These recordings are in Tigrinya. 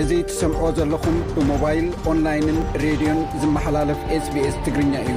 እዚ ትሰምዕዎ ዘለኹም ብሞባይል ኦንላይንን ሬድዮን ዝመሓላለፍ ስbስ ትግርኛ እዩ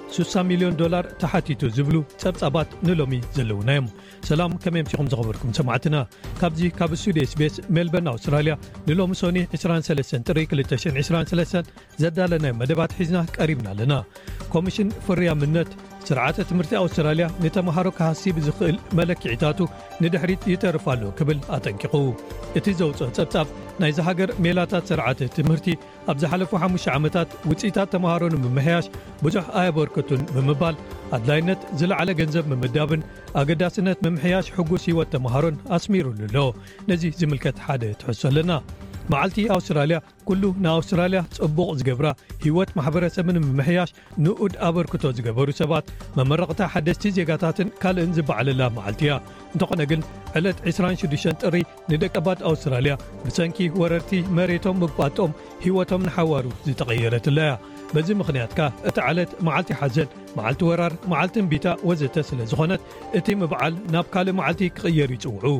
ስሳ ሚልዮን ዶላር ተሓቲቱ ዝብሉ ጸብጻባት ንሎሚ ዘለዉና እዮም። ሰላም ከመይ ኣምሲኹም ዝኸበርኩም ሰማዕትና ካብዚ ካብ ስቱድዮ ስቤስ ሜልበርን ኣውስትራልያ ንሎሚ ሶኒ 23 ጥሪ 223 ዘዳለናዮ መደባት ሒዝና ቀሪብና ኣለና። ኮሚሽን ፍርያምነት ስርዓተ ትምህርቲ ኣውስትራልያ ንተምሃሮ ክሃሲ ብዝኽእል መለክዒታቱ ንድሕሪት ይተርፍ ኣሎ ክብል ኣጠንቂቑ እቲ ዘውፅኦ ጸብጻብ ናይዚ ሃገር ሜላታት ስርዓተ ትምህርቲ ኣብ ዝሓለፉ ሓሙሽተ ዓመታት ውፅኢታት ተምሃሮ ንምምሕያሽ ብዙሕ ኣየበርከቱን ብምባል ኣድላይነት ዝለዓለ ገንዘብ ምምዳብን ኣገዳስነት ምምሕያሽ ሕጉስ ህይወት ተምሃሮን ኣስሚሩሉ ኣሎ ነዚ ዝምልከት ሓደ ትሕሶ ኣለና መዓልቲ ኣውስትራልያ ኩሉ ንኣውስትራልያ ጽቡቕ ዝገብራ ህይወት ማሕበረሰብን ምምሕያሽ ንኡድ ኣበርክቶ ዝገበሩ ሰባት መመረቕታ ሓደስቲ ዜጋታትን ካልእን ዝበዓለላ መዓልቲ እያ እንተኾነ ግን ዕለት 26 ጥሪ ንደቀባት ኣውስትራልያ ብሰንኪ ወረርቲ መሬቶም ምቋጦም ህይወቶም ንሓዋሩ ዝተቐየረትላ እያ በዚ ምኽንያት ከ እቲ ዓለት መዓልቲ ሓዘን መዓልቲ ወራር መዓልቲ እምቢታ ወዘተ ስለ ዝኾነት እቲ ምብዓል ናብ ካልእ መዓልቲ ክቕየር ይጽውዑ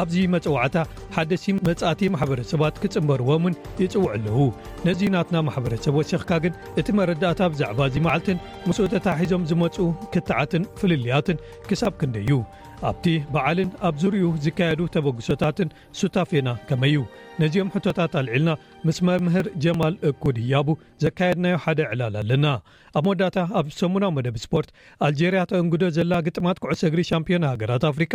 ኣብዚ መጸዋዕታ ሓደሲ መጻእቲ ማሕበረሰባት ክጽምበርዎምን ይጽውዑ ኣለዉ ነዚ ናትና ማሕበረሰብ ወሲኽካ ግን እቲ መረዳእታ ብዛዕባ እዚ መዓልትን ምስኡ ተታሒዞም ዝመፁ ክትዓትን ፍልልያትን ክሳብ ክንደ እዩ ኣብቲ በዓልን ኣብ ዙርኡ ዝካየዱ ተበግሶታትን ሱታፌና ከመይ እዩ ነዚኦም ሕቶታት ኣልዒልና ምስ መምህር ጀማል እኩድ ህያቡ ዘካየድናዮ ሓደ ዕላል ኣለና ኣብ መወዳእታ ኣብ ሰሙናዊ መደብ ስፖርት ኣልጀርያ ተእንግዶ ዘላ ግጥማት ኩዕሰ እግሪ ሻምፒዮና ሃገራት ኣፍሪቃ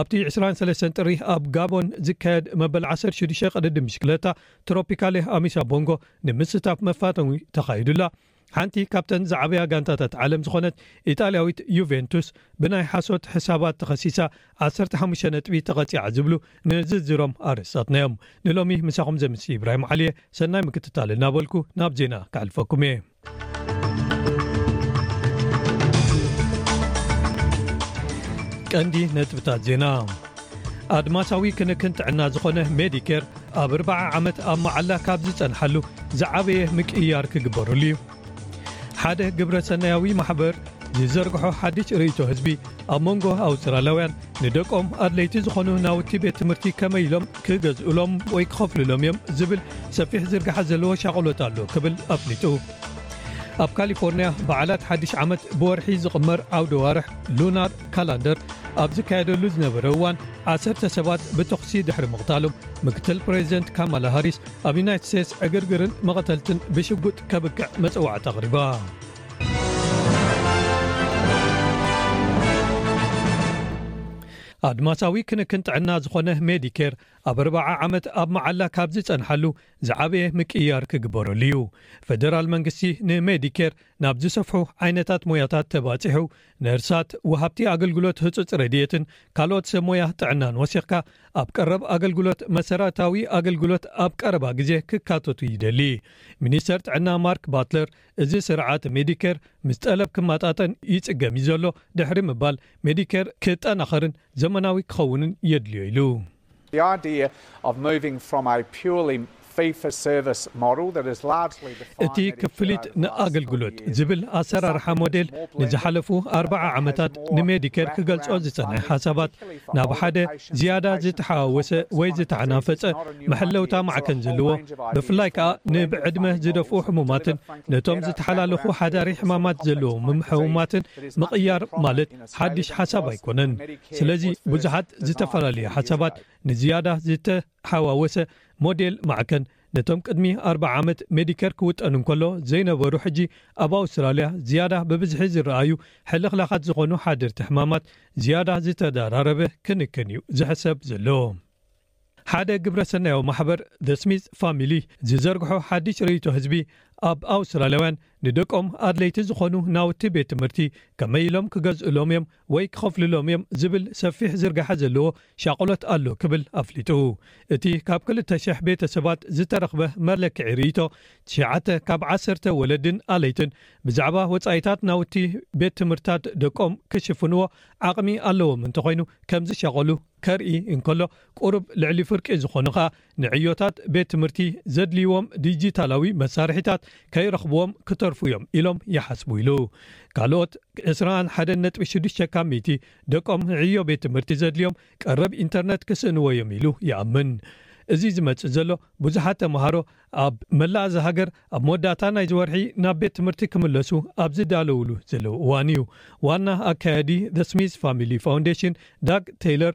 ኣብቲ ዕስራን ሰለስተን ጥሪ ኣብ ጋቦን ዝካየድ መበል ዓሰርተ ሽዱሽተ ቅድድም ብሽክለታ ትሮፒካሌ ኣሚሳ ቦንጎ ንምስታፍ መፋተዊ ተኻይዱ ኣሎ። ሓንቲ ካብተን ዝዓበያ ጋንታታት ዓለም ዝኾነት ኢጣልያዊት ዩቬንቱስ ብናይ ሓሶት ሕሳባት ተኸሲሳ ዓሰርተ ሓሙሽተ ነጥቢ ተቐጺዓ ዝብሉ ንዝርዝሮም ኣርእስታትና'ዮም ንሎሚ ምሳኹም ዘምስ'የ ኢብራሂም ዓሊ'የ ሰናይ ምክትታል እናበልኩ ናብ ዜና ከሕልፈኩም'የ። ቀንዲ ነጥብታት ዜና ኣድማሳዊ ክንክን ጥዕና ዝኾነ ሜዲኬር ኣብ 4ርዓ ዓመት ኣብ መዓላ ካብ ዝጸንሓሉ ዝዓበየ ምቅያር ክግበርሉ እዩ ሓደ ግብረ ሰናያዊ ማሕበር ዝዘርግሖ ሓድሽ ርእቶ ህዝቢ ኣብ መንጎ ኣውስትራላውያን ንደቆም ኣድለይቲ ዝኾኑ ናውቲ ቤት ትምህርቲ ከመይ ኢሎም ክገዝኡሎም ወይ ክኸፍሉሎም እዮም ዝብል ሰፊሕ ዝርግሓ ዘለዎ ሻቕሎት ኣሎ ክብል ኣፍሊጡ ኣብ ካሊፎርንያ በዓላት ሓድሽ ዓመት ብወርሒ ዝቕመር ዓውደ ዋርሕ ሉናር ካላንደር ኣብ ዝካየደሉ ዝነበረ እዋን ዓሰርተ ሰባት ብተኽሲ ድሕሪ ምቕታሎም ምክትል ፕሬዚደንት ካማላ ሃሪስ ኣብ ዩናይትድ ስቴትስ ዕግርግርን መቐተልትን ብሽጉጥ ከብቅዕ መፅዋዕቲ ኣቕሪባ ኣድማሳዊ ክንክን ጥዕና ዝኾነ ሜዲኬር ኣብ ኣርባዓ ዓመት ኣብ መዓላ ካብ ዝጸንሓሉ ዝዓበየ ምቅያር ክግበረሉ እዩ ፈደራል መንግስቲ ንሜዲኬር ናብ ዝሰፍሑ ዓይነታት ሞያታት ተባጺሑ ነርሳት ውሃብቲ ኣገልግሎት ህጹፅ ረድትን ካልኦት ሰብ ሞያ ጥዕናን ወሲኽካ ኣብ ቀረብ ኣገልግሎት መሰረታዊ ኣገልግሎት ኣብ ቀረባ ግዜ ክካተቱ ይደሊ ሚኒስተር ጥዕና ማርክ ባትለር እዚ ስርዓት ሜዲኬር ምስ ጠለብ ክመጣጠን ይፅገም እዩ ዘሎ ድሕሪ ምባል፣ ሜዲኬር ክጠናኸርን ዘመናዊ ክኸውንን የድልዮ ኢሉ። እቲ ክፍሊት ንኣገልግሎት ዝብል ኣሰራርሓ ሞዴል ንዝሓለፉ ኣርባዓ ዓመታት ንሜዲኬር ክገልፆ ዝፀንሐ ሓሳባት ናብ ሓደ ዝያዳ ዝተሓዋወሰ ወይ ዝተሓናፈጸ መሐለውታ ማዕከን ዘለዎ፣ ብፍላይ ከኣ ንብዕድመ ዝደፍኡ ሕሙማትን ነቶም ዝተሓላለኹ ሓዳሪ ሕማማት ዘለዎምም ሕሙማትን ምቕያር ማለት ሓድሽ ሓሳብ ኣይኮነን። ስለዚ ብዙሓት ዝተፈላለዩ ሓሳባት ንዝያዳ ዝተሓዋወሰ ሞዴል ማዕከን ነቶም ቅድሚ ኣርብዓ ዓመት ሜዲከር ክውጠን እንከሎ ዘይነበሩ ሕጂ ኣብ ኣውስትራልያ ዝያዳ ብብዝሒ ዝረኣዩ ሕልኽላኻት ዝኾኑ ሓደርቲ ሕማማት ዝያዳ ዝተደራረበ ክንክን እዩ ዝሕሰብ ዘሎ። ሓደ ግብረሰናያዊ ማሕበር The Smith Family ዝዘርግሖ ሓድሽ ርእይቶ ህዝቢ ኣብ ኣውስትራልያውያን ንደቆም ኣድለይቲ ዝኾኑ ናውቲ ቤት ትምህርቲ ከመይ ኢሎም ክገዝእሎም እዮም ወይ ክኸፍልሎም እዮም ዝብል ሰፊሕ ዝርጋሐ ዘለዎ ሻቕሎት ኣሎ ክብል ኣፍሊጡ። እቲ ካብ ክልተ ሽሕ ቤተሰባት ዝተረኽበ መለክዒ ርእይቶ፣ ትሽዓተ ካብ ዓሰርተ ወለድን ኣለይትን ብዛዕባ ወጻኢታት ናውቲ ቤት ትምህርትታት ደቆም ክሽፍንዎ ዓቕሚ ኣለዎም እንተኾይኑ ከምዝሻቐሉ ከርኢ እንከሎ፣ ቁሩብ ልዕሊ ፍርቂ ዝኾኑ ከኣ ንዕዮታት ቤት ትምህርቲ ዘድልይዎም ዲጂታላዊ መሳርሒታት ከይረኽብዎም ክተርፉ እዮም ኢሎም ይሓስቡ ኢሉ። ካልኦት ዕስራን ሓደን ነጥቢ ሽዱሽተ ካብ ሚእቲ ደቆም ዕዮ ቤት ትምህርቲ ዘድልዮም ቀረብ ኢንተርነት ክስእንዎ እዮም ኢሉ ይኣምን። እዚ ዝመጽእ ዘሎ ብዙሓት ተመሃሮ ኣብ መላእ እዛ ሃገር ኣብ መወዳእታ ናይዚ ወርሒ ናብ ቤት ትምህርቲ ክምለሱ ኣብ ዝዳለውሉ ዘለዉ እዋን እዩ። ዋና ኣካያዲ The Smith Family Foundation ዳግ ተይለር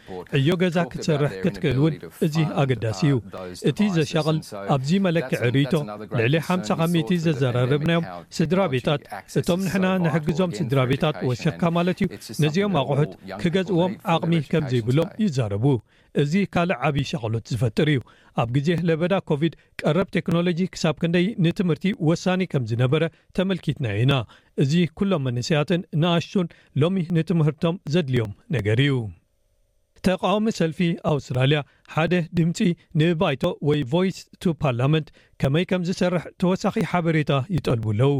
ዕዮ ገዛ ክትሰርሕ ክትክእል እውን እዚ ኣገዳሲ እዩ። እቲ ዘሻቕል ኣብዚ መለክዒ ርእይቶ ልዕሊ ሓምሳ ካሚኢቲ ዘዘራረብናዮም ስድራቤታት እቶም ንሕና ንሕግዞም ስድራቤታት ወሲኽካ ማለት እዩ ነዚኦም ኣቑሑት ክገዝእዎም ዓቕሚ ከምዘይብሎም ይዛረቡ። እዚ ካልእ ዓቢ ሻቕሎት ዝፈጥር እዩ። ኣብ ግዜ ለበዳ ኮቪድ ቀረብ ቴክኖሎጂ ክሳብ ክንደይ ንትምህርቲ ወሳኒ ከምዝነበረ ተመልኪትና ኢና እዚ ኩሎም መንእሰያትን ንኣሽቱን ሎሚ ንትምህርቶም ዘድልዮም ነገር እዩ። ተቃዋሚ ሰልፊ ኣውስትራልያ ሓደ ድምጺ ንባይቶ ወይ Voice to Parliament ከመይ ከምዝሰርሕ ተወሳኺ ሓበሬታ ይጠልቡ ኣለው።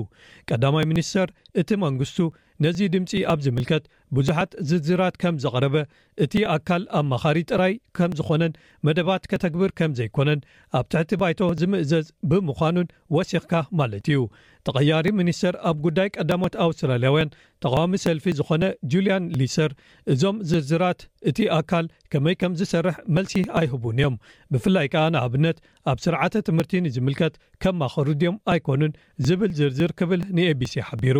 ቀዳማይ ሚኒስተር እቲ መንግስቱ ነዚ ድምጺ ኣብ ዝምልከት ብዙሓት ዝርዝራት ከም ዘቕረበ፣ እቲ ኣካል ኣማኻሪ ጥራይ ከም ዝኾነን መደባት ከተግብር ከም ዘይኮነን ኣብ ትሕቲ ባይቶ ዝምእዘዝ ብምዃኑን ወሲኽካ ማለት እዩ። ተቐያሪ ሚኒስተር ኣብ ጉዳይ ቀዳሞት ኣውስትራልያውያን ተቓዋሚ ሰልፊ ዝኾነ ጁልያን ሊሰር እዞም ዝርዝራት እቲ ኣካል ከመይ ከም ዝሰርሕ መልሲ ኣይህቡን እዮም ብፍላይ ከኣ ንኣብነት ኣብ ስርዓተ ትምህርቲ ንዝምልከት ከማኽሩ ድዮም ኣይኮኑን ዝብል ዝርዝር ክብል ንኤቢሲ ሓቢሩ።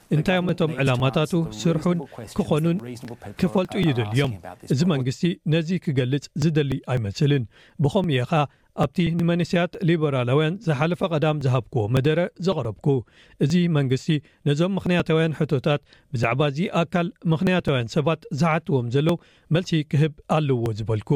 እንታዮም እቶም ዕላማታቱ ስርሑን ክኾኑን ክፈልጡ ይደልዩዮም እዚ መንግስቲ ነዚ ክገልጽ ዝደሊ ኣይመስልን ብኸምኡ እየ ኸኣ ኣብቲ ንመንስያት ሊበራላውያን ዝሓለፈ ቀዳም ዝሃብክዎ መደረ ዘቕረብኩ እዚ መንግስቲ ነዞም ምኽንያታውያን ሕቶታት ብዛዕባ እዚ ኣካል ምኽንያታውያን ሰባት ዝሓትዎም ዘለዉ መልሲ ክህብ ኣለዎ ዝበልኩ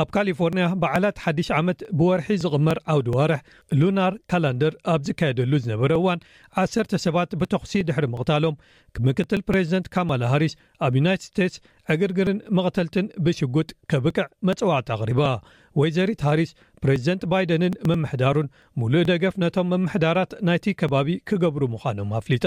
ኣብ ካሊፎርንያ በዓላት ሓድሽ ዓመት ብወርሒ ዝቕመር ዓውዲ ዋርሕ ሉናር ካላንደር ኣብ ዝካየደሉ ዝነበረ እዋን ዓሰርተ ሰባት ብተኹሲ ድሕሪ ምቕታሎም ምክትል ፕሬዚደንት ካማላ ሃሪስ ኣብ ዩናይትድ ስቴትስ ዕግርግርን መቕተልትን ብሽጉጥ ከብቅዕ መፅዋዕቲ ኣቕሪባ ወይዘሪት ሃሪስ ፕሬዚደንት ባይደንን ምምሕዳሩን ሙሉእ ደገፍ ነቶም ምምሕዳራት ናይቲ ከባቢ ክገብሩ ምዃኖም ኣፍሊጣ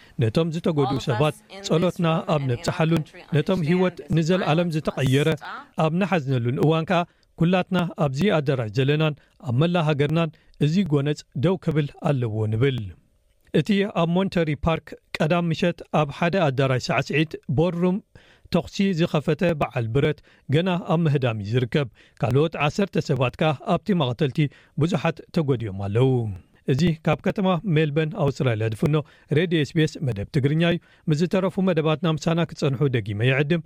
ነቶም ዝተጎድኡ ሰባት ጸሎትና ኣብ ነብጽሓሉን ነቶም ህይወት ንዘልኣለም ዝተቐየረ ኣብ ንሓዝነሉን እዋን ከኣ ኩላትና ኣብዚ ኣደራሽ ዘለናን ኣብ መላእ ሃገርናን እዚ ጎነጽ ደው ክብል ኣለዎ ንብል። እቲ ኣብ ሞንተሪ ፓርክ ቀዳም ምሸት ኣብ ሓደ ኣዳራሽ ሳዕስዒት፣ ቦልሩም፣ ተኹሲ ዝኸፈተ በዓል ብረት ገና ኣብ ምህዳም እዩ ዝርከብ፣ ካልኦት ዓሰርተ ሰባት ከኣ ኣብቲ መቐተልቲ ብዙሓት ተጎዲኦም ኣለዉ። እዚ ካብ ከተማ ሜልበን ኣውስትራልያ ዝፍኖ ሬድዮ ኤስቤስ መደብ ትግርኛ እዩ። ምስ ዝተረፉ መደባትና ምሳና ክጸንሑ ደጊመ ይዕድም።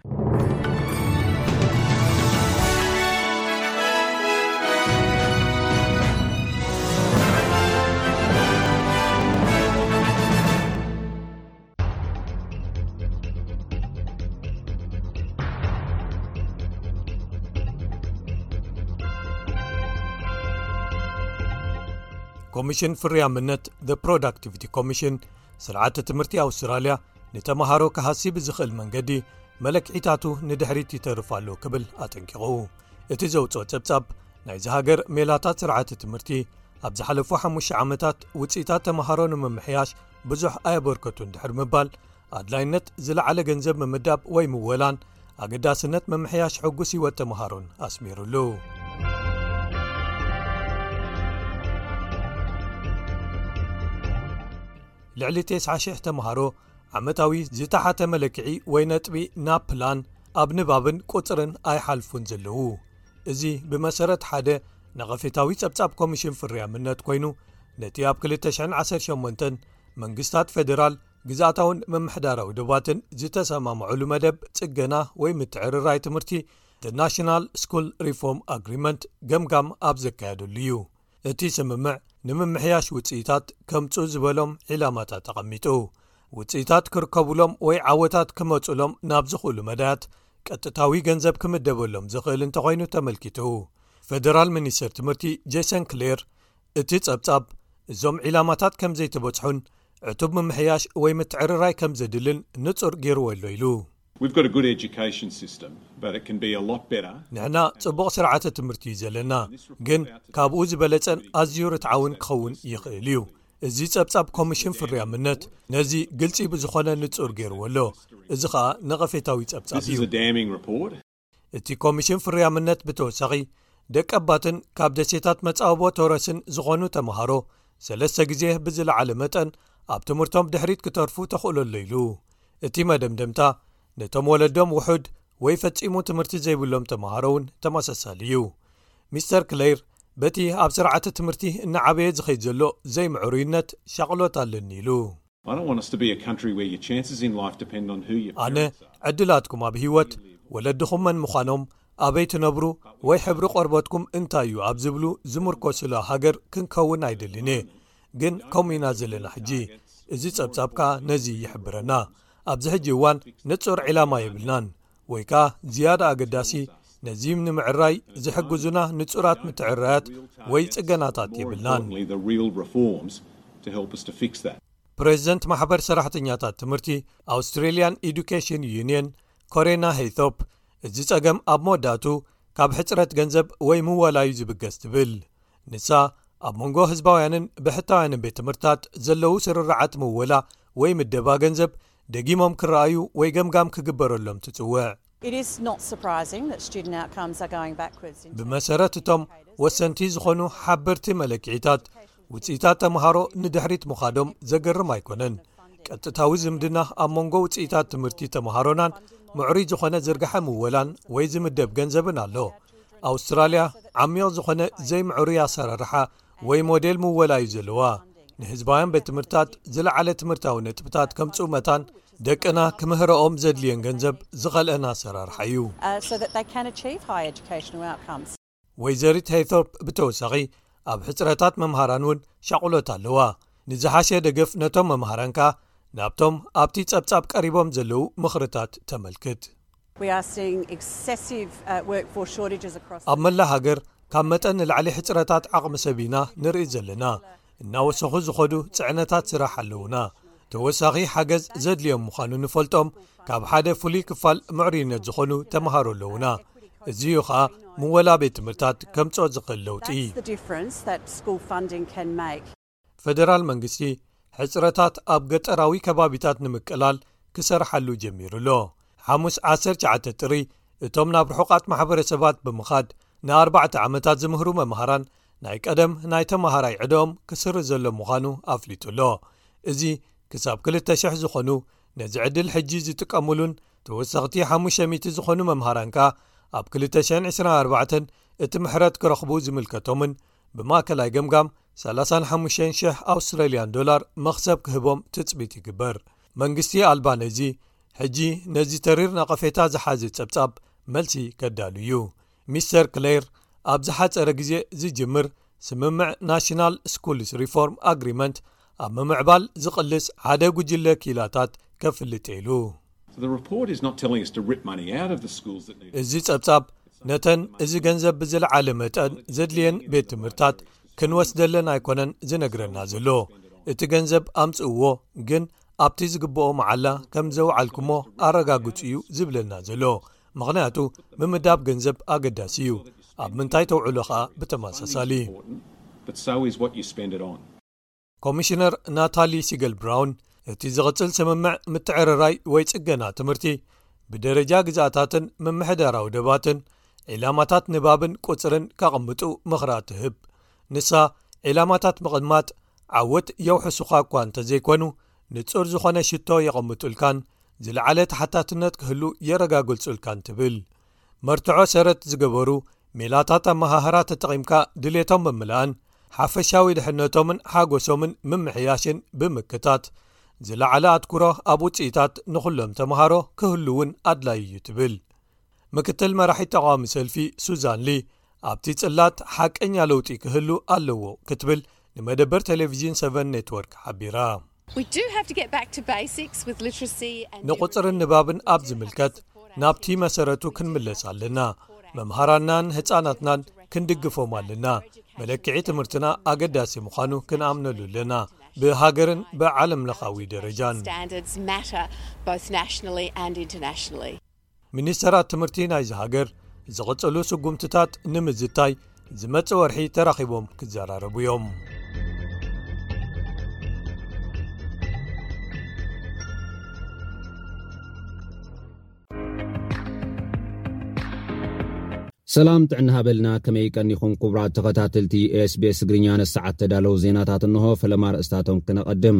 ኮሚሽን ፍርያምነት the ፕሮዳክቲቪቲ ኮሚሽን ስርዓተ ትምህርቲ ኣውስትራልያ ንተምሃሮ ክሃሲ ብዝኽእል መንገዲ መለክዒታቱ ንድሕሪት ይተርፍ ኣሎ ክብል ኣጠንቂቑ እቲ ዘውፅኦ ጸብጻብ ናይዚ ሃገር ሜላታት ስርዓተ ትምህርቲ ኣብ ዝሓለፉ ሓሙሽተ ዓመታት ውፅኢታት ተምሃሮ ንምምሕያሽ ብዙሕ ኣየበርከቱን ድሕሪ ምባል ኣድላይነት ዝለዓለ ገንዘብ ምምዳብ ወይ ምወላን ኣገዳስነት ምምሕያሽ ሕጉስ ህይወት ተምሃሮን ኣስሚሩሉ ልዕሊ 9,00 ተምሃሮ ዓመታዊ ዝተሓተ መለክዒ ወይ ነጥቢ ናብ ፕላን ኣብ ንባብን ቁፅርን ኣይሓልፉን ዘለዉ እዚ ብመሰረት ሓደ ነቐፌታዊ ጸብጻብ ኮሚሽን ፍርያምነት ኮይኑ ነቲ ኣብ 218 መንግስታት ፈደራል ግዛእታውን ምምሕዳራዊ ደባትን ዝተሰማምዑሉ መደብ ጽገና ወይ ምትዕርራይ ትምህርቲ ናሽናል ስኩል ሪፎርም ኣግሪመንት ገምጋም ኣብ ዘካየደሉ እዩ እቲ ስምምዕ ንምምሕያሽ ውፅኢታት ከምፁ ዝበሎም ዒላማታት ተቐሚጡ ውፅኢታት ክርከብሎም ወይ ዓወታት ክመፁሎም ናብ ዝኽእሉ መዳያት ቀጥታዊ ገንዘብ ክምደበሎም ዝኽእል እንተኮይኑ ተመልኪቱ ፈደራል ሚኒስትር ትምህርቲ ጀሰን ክሌር እቲ ጸብጻብ እዞም ዒላማታት ከም ዘይተበጽሑን ዕቱብ ምምሕያሽ ወይ ምትዕርራይ ከም ዘድልን ንጹር ገይርዎ ኣሎ ኢሉ። ንሕና ጽቡቕ ስርዓተ ትምህርቲ እዩ ዘለና፣ ግን ካብኡ ዝበለጸን ኣዝዩ ርትዓውን ክኸውን ይኽእል እዩ። እዚ ጸብጻብ ኮሚሽን ፍርያምነት ነዚ ግልጺ ብዝዀነ ንጹር ገይርዎ ኣሎ፣ እዚ ኸኣ ነቐፌታዊ ጸብጻብ እዩ። እቲ ኮሚሽን ፍርያምነት ብተወሳኺ ደቀባትን ካብ ደሴታት መጻብቦ ቶረስን ዝኾኑ ተምሃሮ ሰለስተ ግዜ ብዝለዓለ መጠን ኣብ ትምህርቶም ድሕሪት ክተርፉ ተኽእሎ ኣሎ ኢሉ እቲ መደምደምታ ነቶም ወለዶም ውሑድ ወይ ፈጺሙ ትምህርቲ ዘይብሎም ተምሃሮ እውን ተመሳሳሊ እዩ ሚስተር ክለይር በቲ ኣብ ስርዓተ ትምህርቲ እናዓበየ ዝኸይድ ዘሎ ዘይምዕሩይነት ሻቕሎት ኣለኒ ኢሉ ኣነ ዕድላትኩም ኣብ ህይወት፣ ወለድኹም መን ምዃኖም፣ ኣበይ ትነብሩ ወይ ሕብሪ ቆርበትኩም እንታይ እዩ ኣብ ዝብሉ ዝምርኮሱላ ሃገር ክንከውን ኣይደልን እየ። ግን ከምኡ ኢና ዘለና ሕጂ። እዚ ጸብጻብ ከኣ ነዚ ይሕብረና። ኣብዚ ሕጂ እዋን ንጹር ዒላማ የብልናን። ወይ ከኣ ዝያዳ ኣገዳሲ ነዚ ንምዕራይ ዝሕግዙና ንጹራት ምትዕርራያት ወይ ጽገናታት የብልናን። ፕረዚደንት ማሕበር ሰራሕተኛታት ትምህርቲ ኣውስትሬልያን ኤዱኬሽን ዩንየን ኮሬና ሄይቶፕ እዚ ጸገም ኣብ መወዳእትኡ ካብ ሕጽረት ገንዘብ ወይ ምወላዩ ዝብገስ ትብል ንሳ ኣብ መንጎ ህዝባውያንን ብሕታውያንን ቤት ትምህርትታት ዘለዉ ስርርዓት ምወላ ወይ ምደባ ገንዘብ ደጊሞም ክረኣዩ ወይ ገምጋም ክግበረሎም ትጽውዕ። ብመሰረት እቶም ወሰንቲ ዝኾኑ ሓበርቲ መለክዒታት ውፅኢታት ተምሃሮ ንድሕሪት ምዃዶም ዘገርም ኣይኮነን ቀጥታዊ ዝምድና ኣብ መንጎ ውፅኢታት ትምህርቲ ተምሃሮናን ምዕሩይ ዝኾነ ዝርግሐ ምወላን ወይ ዝምደብ ገንዘብን ኣሎ። ኣውስትራልያ ዓሚቕ ዝኾነ ዘይምዕሩይ ኣሰራርሓ ወይ ሞዴል ምወላ እዩ ዘለዋ ንህዝባውያን ቤት ትምህርትታት ዝለዓለ ትምህርታዊ ነጥብታት ከምጽኡ መታን ደቅና ክምህረኦም ዘድልዮን ገንዘብ ዝኸልአና ኣሰራርሓ እዩ ወይዘሪት ሄይቶርፕ ብተወሳኺ ኣብ ሕፅረታት መምሃራን እውን ሻቕሎት ኣለዋ ንዝሓሸ ደገፍ ነቶም መምሃራን ከኣ ናብቶም ኣብቲ ጸብጻብ ቀሪቦም ዘለዉ ምኽርታት ተመልክት ኣብ መላእ ሃገር ካብ መጠን ንላዕሊ ሕጽረታት ዓቕሚ ሰብ ኢና ንርኢ ዘለና። እናወሰኹ ዝኸዱ ጽዕነታት ስራሕ ኣለዉና። ተወሳኺ ሓገዝ ዘድልዮም ምዃኑ ንፈልጦም ካብ ሓደ ፍሉይ ክፋል ምዕሩይነት ዝኾኑ ተመሃሮ ኣለዉና። እዚ'ዩ ኸኣ ምወላ ቤት ትምህርታት ከምጽኦ ዝኽእል ለውጢ። ፈደራል መንግስቲ ሕፅረታት ኣብ ገጠራዊ ከባቢታት ንምቅላል ክሰርሓሉ ጀሚሩ ኣሎ ሓሙስ 19 ጥሪ እቶም ናብ ርሑቓት ማሕበረሰባት ብምኻድ ን4ዕ ዓመታት ዝምህሩ መምሃራን ናይ ቀደም ናይ ተምሃራይ ዕድኦም ክስር ዘሎ ምዃኑ ኣፍሊጡ ኣሎ እዚ ክሳብ 2,00 ዝኾኑ ነዚ ዕድል ሕጂ ዝጥቀምሉን ተወሰኽቲ 500 ዝኾኑ መምሃራን ከኣ ኣብ 224 እቲ ምሕረት ክረኽቡ ዝምልከቶምን ብማእከላይ ገምጋም ሰላሳን ሓሙሽተን ሽሕ ኣውስትራልያን ዶላር መኽሰብ ክህቦም ትጽቢት ይግበር መንግስቲ ኣልባነዚ ሕጂ ነዚ ተሪር ነቐፌታ ዝሓዘ ጸብጻብ መልሲ ከዳሉ እዩ ሚስተር ክሌይር ኣብ ዝሓጸረ ግዜ ዝጅምር ስምምዕ ናሽናል ስኩልስ ሪፎርም ኣግሪመንት ኣብ ምምዕባል ዝቕልስ ሓደ ጉጅለ ክኢላታት ከፍልጥ ኢሉ። እዚ ጸብጻብ ነተን እዚ ገንዘብ ብዝለዓለ መጠን ዘድልየን ቤት ትምህርታት ክንወስደለን ኣይኮነን ዝነግረና ዘሎ። እቲ ገንዘብ ኣምጽእዎ ግን ኣብቲ ዝግብኦ መዓላ ከም ዘውዓልኩሞ ኣረጋግጹ እዩ ዝብለና ዘሎ። ምኽንያቱ ምምዳብ ገንዘብ ኣገዳሲ እዩ፣ ኣብ ምንታይ ተውዕሎ ከኣ ብተመሳሳሊ። ኮሚሽነር ናታሊ ሲገል ብራውን እቲ ዝቕጽል ስምምዕ ምትዕርራይ ወይ ጽገና ትምህርቲ ብደረጃ ግዛእታትን ምምሕዳራዊ ደባትን ዒላማታት ንባብን ቁጽርን ከቐምጡ ምኽራ ትህብ ንሳ ዒላማታት ምቕማጥ ዓወት የውሕሱኻ እኳ እንተ ዘይኮኑ ንጹር ዝኾነ ሽቶ የቐምጡልካን ዝለዓለ ተሓታትነት ክህሉ የረጋግልጹልካን ትብል መርትዖ ሰረት ዝገበሩ ሜላታት ኣመሃህራ ተጠቒምካ ድሌቶም ምምላእን ሓፈሻዊ ድሕነቶምን ሓጎሶምን ምምሕያሽን ብምክታት ዝለዓለ ኣትኩሮ ኣብ ውፅኢታት ንኹሎም ተምሃሮ ክህሉ እውን ኣድላይ እዩ ትብል ምክትል መራሒ ተቃዋሚ ሰልፊ ሱዛን ሊ ኣብቲ ፅላት ሓቀኛ ለውጢ ክህሉ ኣለዎ ክትብል ንመደበር ቴሌቭዥን 7 ኔትወርክ ሓቢራ ንቑጽርን ንባብን ኣብ ዝምልከት ናብቲ መሰረቱ ክንምለስ ኣለና መምሃራናን ህጻናትናን ክንድግፎም ኣለና መለክዒ ትምህርትና ኣገዳሲ ምዃኑ ክንኣምነሉ ኣለና ብሃገርን ብዓለምለኻዊ ደረጃን ሚኒስተራት ትምህርቲ ናይዚ ሃገር ዝቕጽሉ ስጉምትታት ንምዝታይ ዝመጽእ ወርሒ ተራኺቦም ክዘራረቡ እዮም። ሰላም ጥዕና ሃበልና ከመይ ቀኒኹም ክቡራት ተኸታተልቲ ስቤስ እግርኛ ነሰዓት ተዳለዉ ዜናታት እንሆ ፈለማ ርእስታቶም ክነቐድም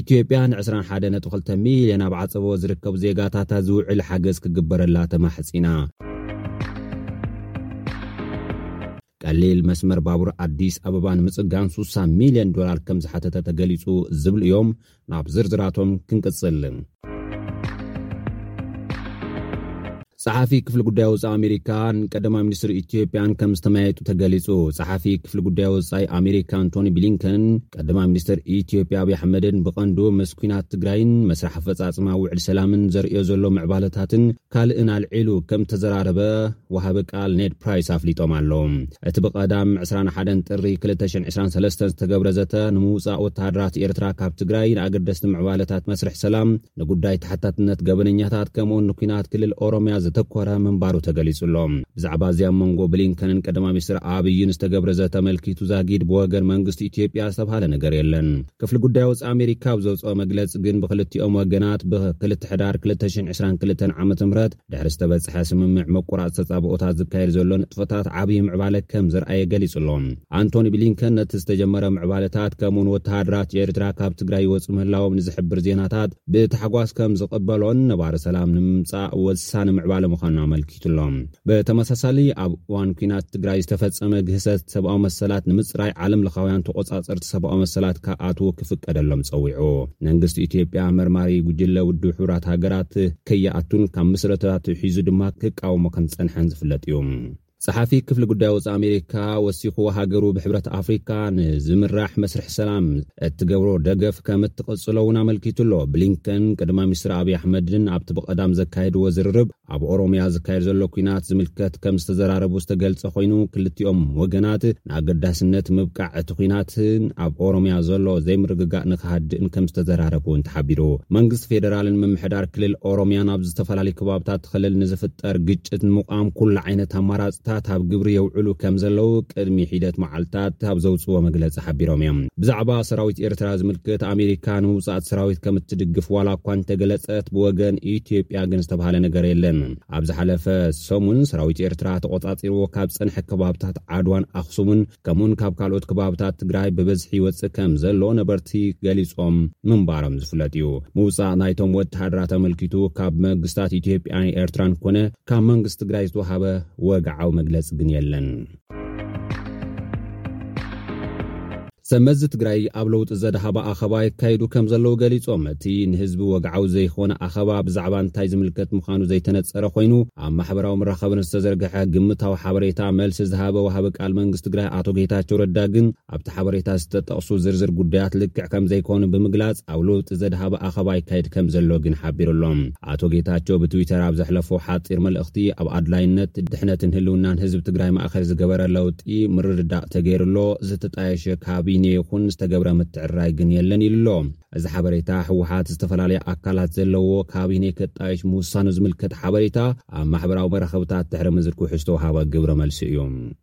ኢትዮጵያ ን ዕስራን ሓደን ነጥቢ ክልተ ሚልየን ኣብ ዓፀቦ ዝርከቡ ዜጋታታ ዝውዕል ሓገዝ ክግበረላ ተማሕፂና። ቀሊል መስመር ባቡር ኣዲስ ኣበባ ንምፅጋን ስሳ ሚልየን ዶላር ከም ዝሓተተ ተገሊፁ ዝብሉ እዮም። ናብ ዝርዝራቶም ክንቅፅል። ጸሓፊ ክፍሊ ጉዳይ ወፃኢ ኣሜሪካን ቀዳማይ ሚኒስትር ኢትዮጵያን ከም ዝተመያየጡ ተገሊጹ። ጸሓፊ ክፍሊ ጉዳይ ወፃኢ ኣሜሪካ ኣንቶኒ ብሊንከን ቀዳማይ ሚኒስትር ኢትዮጵያ ኣብዪ ኣሕመድን ብቐንዱ ምስ ኩናት ትግራይን መስራሕ ኣፈጻጽማ ውዕል ሰላምን ዘርእዮ ዘሎ ምዕባለታትን ካልእን ኣልዒሉ ከም ተዘራረበ ወሃቢ ቃል ኔድ ፕራይስ ኣፍሊጦም ኣለዉ። እቲ ብቐዳም 21 ጥሪ 2023 ዝተገብረ ዘተ ንምውፃእ ወተሃደራት ኤርትራ ካብ ትግራይ ንኣገደስቲ ምዕባለታት መስርሕ ሰላም ንጉዳይ ተሓታትነት ገበነኛታት ከምኡውን ንኲናት ክልል ኦሮምያ ዘተኮረ ምንባሩ ተገሊጹ ኣሎ። ብዛዕባ እዚ ኣብ መንጎ ብሊንከንን ቀዳማይ ሚኒስትር ኣብይን ዝተገብረ ዘተ ኣመልኪቱ ዛጊድ ብወገን መንግስቲ ኢትዮጵያ ዝተብሃለ ነገር የለን። ክፍሊ ጉዳይ ወጻኢ ኣሜሪካ ኣብ ዘውጽኦ መግለጺ ግን ብክልቲኦም ወገናት ብ ክልተ ሕዳር ክልተ ሽሕን ዕስራን ክልተን ዓመተ ምህረት ድሕሪ ዝተበጽሐ ስምምዕ ምቁራጽ ተጻብኦታት ዝካየድ ዘሎ ንጥፈታት ዓብዪ ምዕባለ ከም ዘርኣየ ገሊጹ ኣሎ። ኣንቶኒ ብሊንከን ነቲ ዝተጀመረ ምዕባለታት ከምኡ'ውን ወተሃደራት ኤርትራ ካብ ትግራይ ይወጽኡ ምህላዎም ንዝሕብር ዜናታት ብታሕጓስ ከም ዝቕበሎን ነባሪ ሰላም ንምምጻእ ወሳኒ ምዕባለ ምዃኑን ኣመልኪቱ ኣሎ። ብተመሳሳሊ ኣብ እዋን ኲናት ትግራይ ዝተፈጸመ ግህሰት ሰብኣዊ መሰላት ንምጽራይ ዓለምለኻውያን ተቖጻጸርቲ ሰብኣዊ መሰላት ክኣትዉ ክፍቀደሎም ጸዊዑ። መንግስቲ ኢትዮጵያ መርማሪ ጉጅለ ውድብ ሕቡራት ሃገራት ከይኣቱን ካብ ምስረታ ኣትሒዙ ድማ ክቃወሞ ከም ዝጸንሐን ዝፍለጥ እዩ ጸሓፊ ክፍሊ ጉዳይ ወፃኢ ኣሜሪካ ወሲኹ ሃገሩ ብሕብረት ኣፍሪካ ንዝምራሕ መስርሕ ሰላም እትገብሮ ደገፍ ከም እትቕጽሎ እውን ኣመልኪቱ ኣሎ ብሊንከን ቅድማ ሚኒስትር ኣብዪ ኣሕመድን ኣብቲ ብቐዳም ዘካየድዎ ዝርርብ ኣብ ኦሮምያ ዝካየድ ዘሎ ኲናት ዝምልከት ከም ዝተዘራረቡ ዝተገልጸ ኮይኑ ክልቲኦም ወገናት ንኣገዳስነት ምብቃዕ እቲ ኲናትን ኣብ ኦሮምያ ዘሎ ዘይምርግጋእ ንክሃድእን ከም ዝተዘራረቡ እውን ተሓቢሩ። መንግስቲ ፌደራልን ምምሕዳር ክልል ኦሮምያን ኣብ ዝተፈላለዩ ከባብታት ኽልል ንዝፍጠር ግጭት ንምቛም ኩሉ ዓይነት ኣማራፅታት ኣብ ግብሪ የውዕሉ ከም ዘለው ቅድሚ ሒደት መዓልታት ኣብ ዘውፅዎ መግለፂ ሓቢሮም እዮም። ብዛዕባ ሰራዊት ኤርትራ ዝምልክት ኣሜሪካ ንምውፃእት ሰራዊት ከም ትድግፍ ዋላ እኳ እንተገለጸት ብወገን ኢትዮጵያ ግን ዝተባሃለ ነገር የለን። ኣብ ዝሓለፈ ሰሙን ሰራዊት ኤርትራ ተቖጻጺርዎ ካብ ጸንሐ ከባብታት ዓድዋን ኣኽሱምን ከምኡውን ካብ ካልኦት ከባብታት ትግራይ ብብዝሒ ይወጽእ ከም ዘሎ ነበርቲ ገሊጾም ምንባሮም ዝፍለጥ እዩ። ምውጻእ ናይቶም ወተሃደራት ኣመልኪቱ ካብ መንግስታት ኢትዮጵያን ኤርትራን ኮነ ካብ መንግስቲ ትግራይ ዝተዋሃበ ወግዓዊ መግለጺ ግን የለን። ሰብ መዚ ትግራይ ኣብ ለውጢ ዘድሃባ ኣኸባ የካይዱ ከም ዘለዉ ገሊፆም። እቲ ንህዝቢ ወግዓዊ ዘይኾነ ኣኸባ ብዛዕባ እንታይ ዝምልከት ምኻኑ ዘይተነፀረ ኾይኑ ኣብ ማሕበራዊ መራኸብን ዝተዘርገሐ ግምታዊ ሓበሬታ መልሲ ዝሃበ ወሃቢ ቃል መንግስቲ ትግራይ ኣቶ ጌታቸው ረዳ ግን ኣብቲ ሓበሬታ ዝተጠቕሱ ዝርዝር ጉዳያት ልክዕ ከም ዘይኮኑ ብምግላፅ ኣብ ለውጢ ዘድሃባ ኣኸባ ይካየድ ከም ዘሎ ግን ሓቢሩ ኣሎ። ኣቶ ጌታቸው ብትዊተር ኣብ ዘሕለፎ ሓፂር መልእኽቲ ኣብ ኣድላይነት ድሕነትን ህልውናን ህዝቢ ትግራይ ማእኸል ዝገበረ ለውጢ ምርድዳእ ተገይሩ ኣሎ፣ ዝተጣየሸ ካቢኔ ይኹን ዝተገብረ ምትዕርራይ ግን የለን ኢሉ ኣሎ። እዚ ሓበሬታ ህወሓት ዝተፈላለያ ኣካላት ዘለውዎ ካቢኔ ከጣይሽ ምውሳኑ ዝምልከት ሓበሬታ ኣብ ማሕበራዊ መራኸብታት ድሕሪ ምዝርግሑ ዝተውሃበ ግብረ መልሲ እዩ።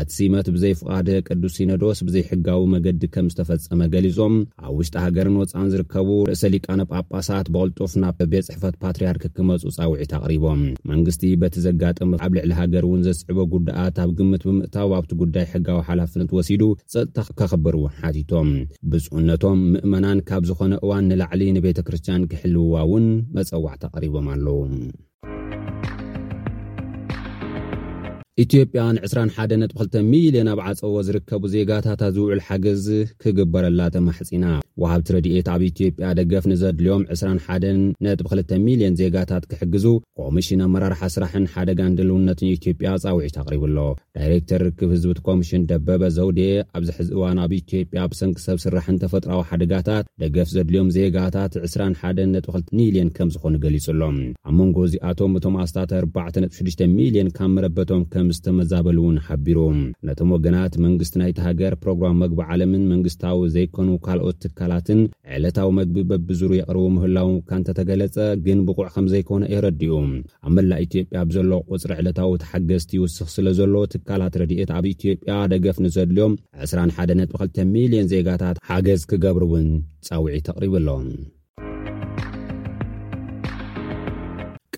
እቲ ሲመት ብዘይ ፍቓድ ቅዱስ ሲኖዶስ ብዘይሕጋዊ መገዲ ከም ዝተፈጸመ ገሊጾም፣ ኣብ ውሽጢ ሃገርን ወጻእን ዝርከቡ ርእሰ ሊቃነ ጳጳሳት ብቕልጡፍ ናብ ቤት ጽሕፈት ፓትርያርክ ክመጹ ጻውዒት ኣቕሪቦም፣ መንግስቲ በቲ ዘጋጠመ ኣብ ልዕሊ ሃገር እውን ዘስዕቦ ጉድኣት ኣብ ግምት ብምእታው ኣብቲ ጉዳይ ሕጋዊ ሓላፍነት ወሲዱ ጸጥታ ከኽብር እውን ሓቲቶም። ብፁዕነቶም ምእመናን ካብ ዝኾነ እዋን ንላዕሊ ንቤተ ክርስቲያን ክሕልውዋ እውን መጸዋዕታ ኣቕሪቦም ኣለዉ። ኢትዮጵያ ን21 ነጥቢ 2 ሚልዮን ኣብ ዓፀዎ ዝርከቡ ዜጋታታ ዝውዕል ሓገዝ ክግበረላ ተማሕፂና ወሃብቲ ረድኤት ኣብ ኢትዮጵያ ደገፍ ንዘድልዮም 21 ነጥቢ 2 ሚልዮን ዜጋታት ክሕግዙ ኮሚሽን ኣመራርሓ ስራሕን ሓደጋን ድልውነትን ኢትዮጵያ ፃውዒት ኣቕሪቡ ኣሎ ዳይሬክተር ርክብ ህዝብት ኮምሽን ደበበ ዘውዴ፣ ኣብዚ ሕዚ እዋን ኣብ ኢትዮጵያ ብሰንኪ ሰብ ስራሕን ተፈጥራዊ ሓደጋታት ደገፍ ዘድልዮም ዜጋታት ዕስራን ሓደን ነጥቢ ክልተ ሚልየን ከምዝኾኑ ገሊፁ ኣሎ። ኣብ መንጎ እዚኣቶም እቶም ኣስታት ኣርባዕተ ነጥቢ ሽዱሽተ ሚልየን ካብ መረበቶም ከምዝተመዛበሉ እውን ሓቢሩ። ነቶም ወገናት መንግስቲ ናይታ ሃገር፣ ፕሮግራም መግቢ ዓለምን መንግስታዊ ዘይኮኑ ካልኦት ትካላትን ዕለታዊ መግቢ በቢዙሩ የቕርቡ ምህላዎም እኳ እንተተገለፀ ግን ብቑዕ ከምዘይኮነ የረድኡ። ኣብ መላእ ኢትዮጵያ ኣብ ዘሎ ቁፅሪ ዕለታዊ ተሓገዝቲ ይውስኽ ስለ ዘሎ ትካላት ረድኤት ኣብ ኢትዮጵያ ደገፍ ንዘድልዮም 21.2 ሚሊዮን ዜጋታት ሓገዝ ክገብሩ እውን ፃውዒት ኣቕሪቡ ኣሎ።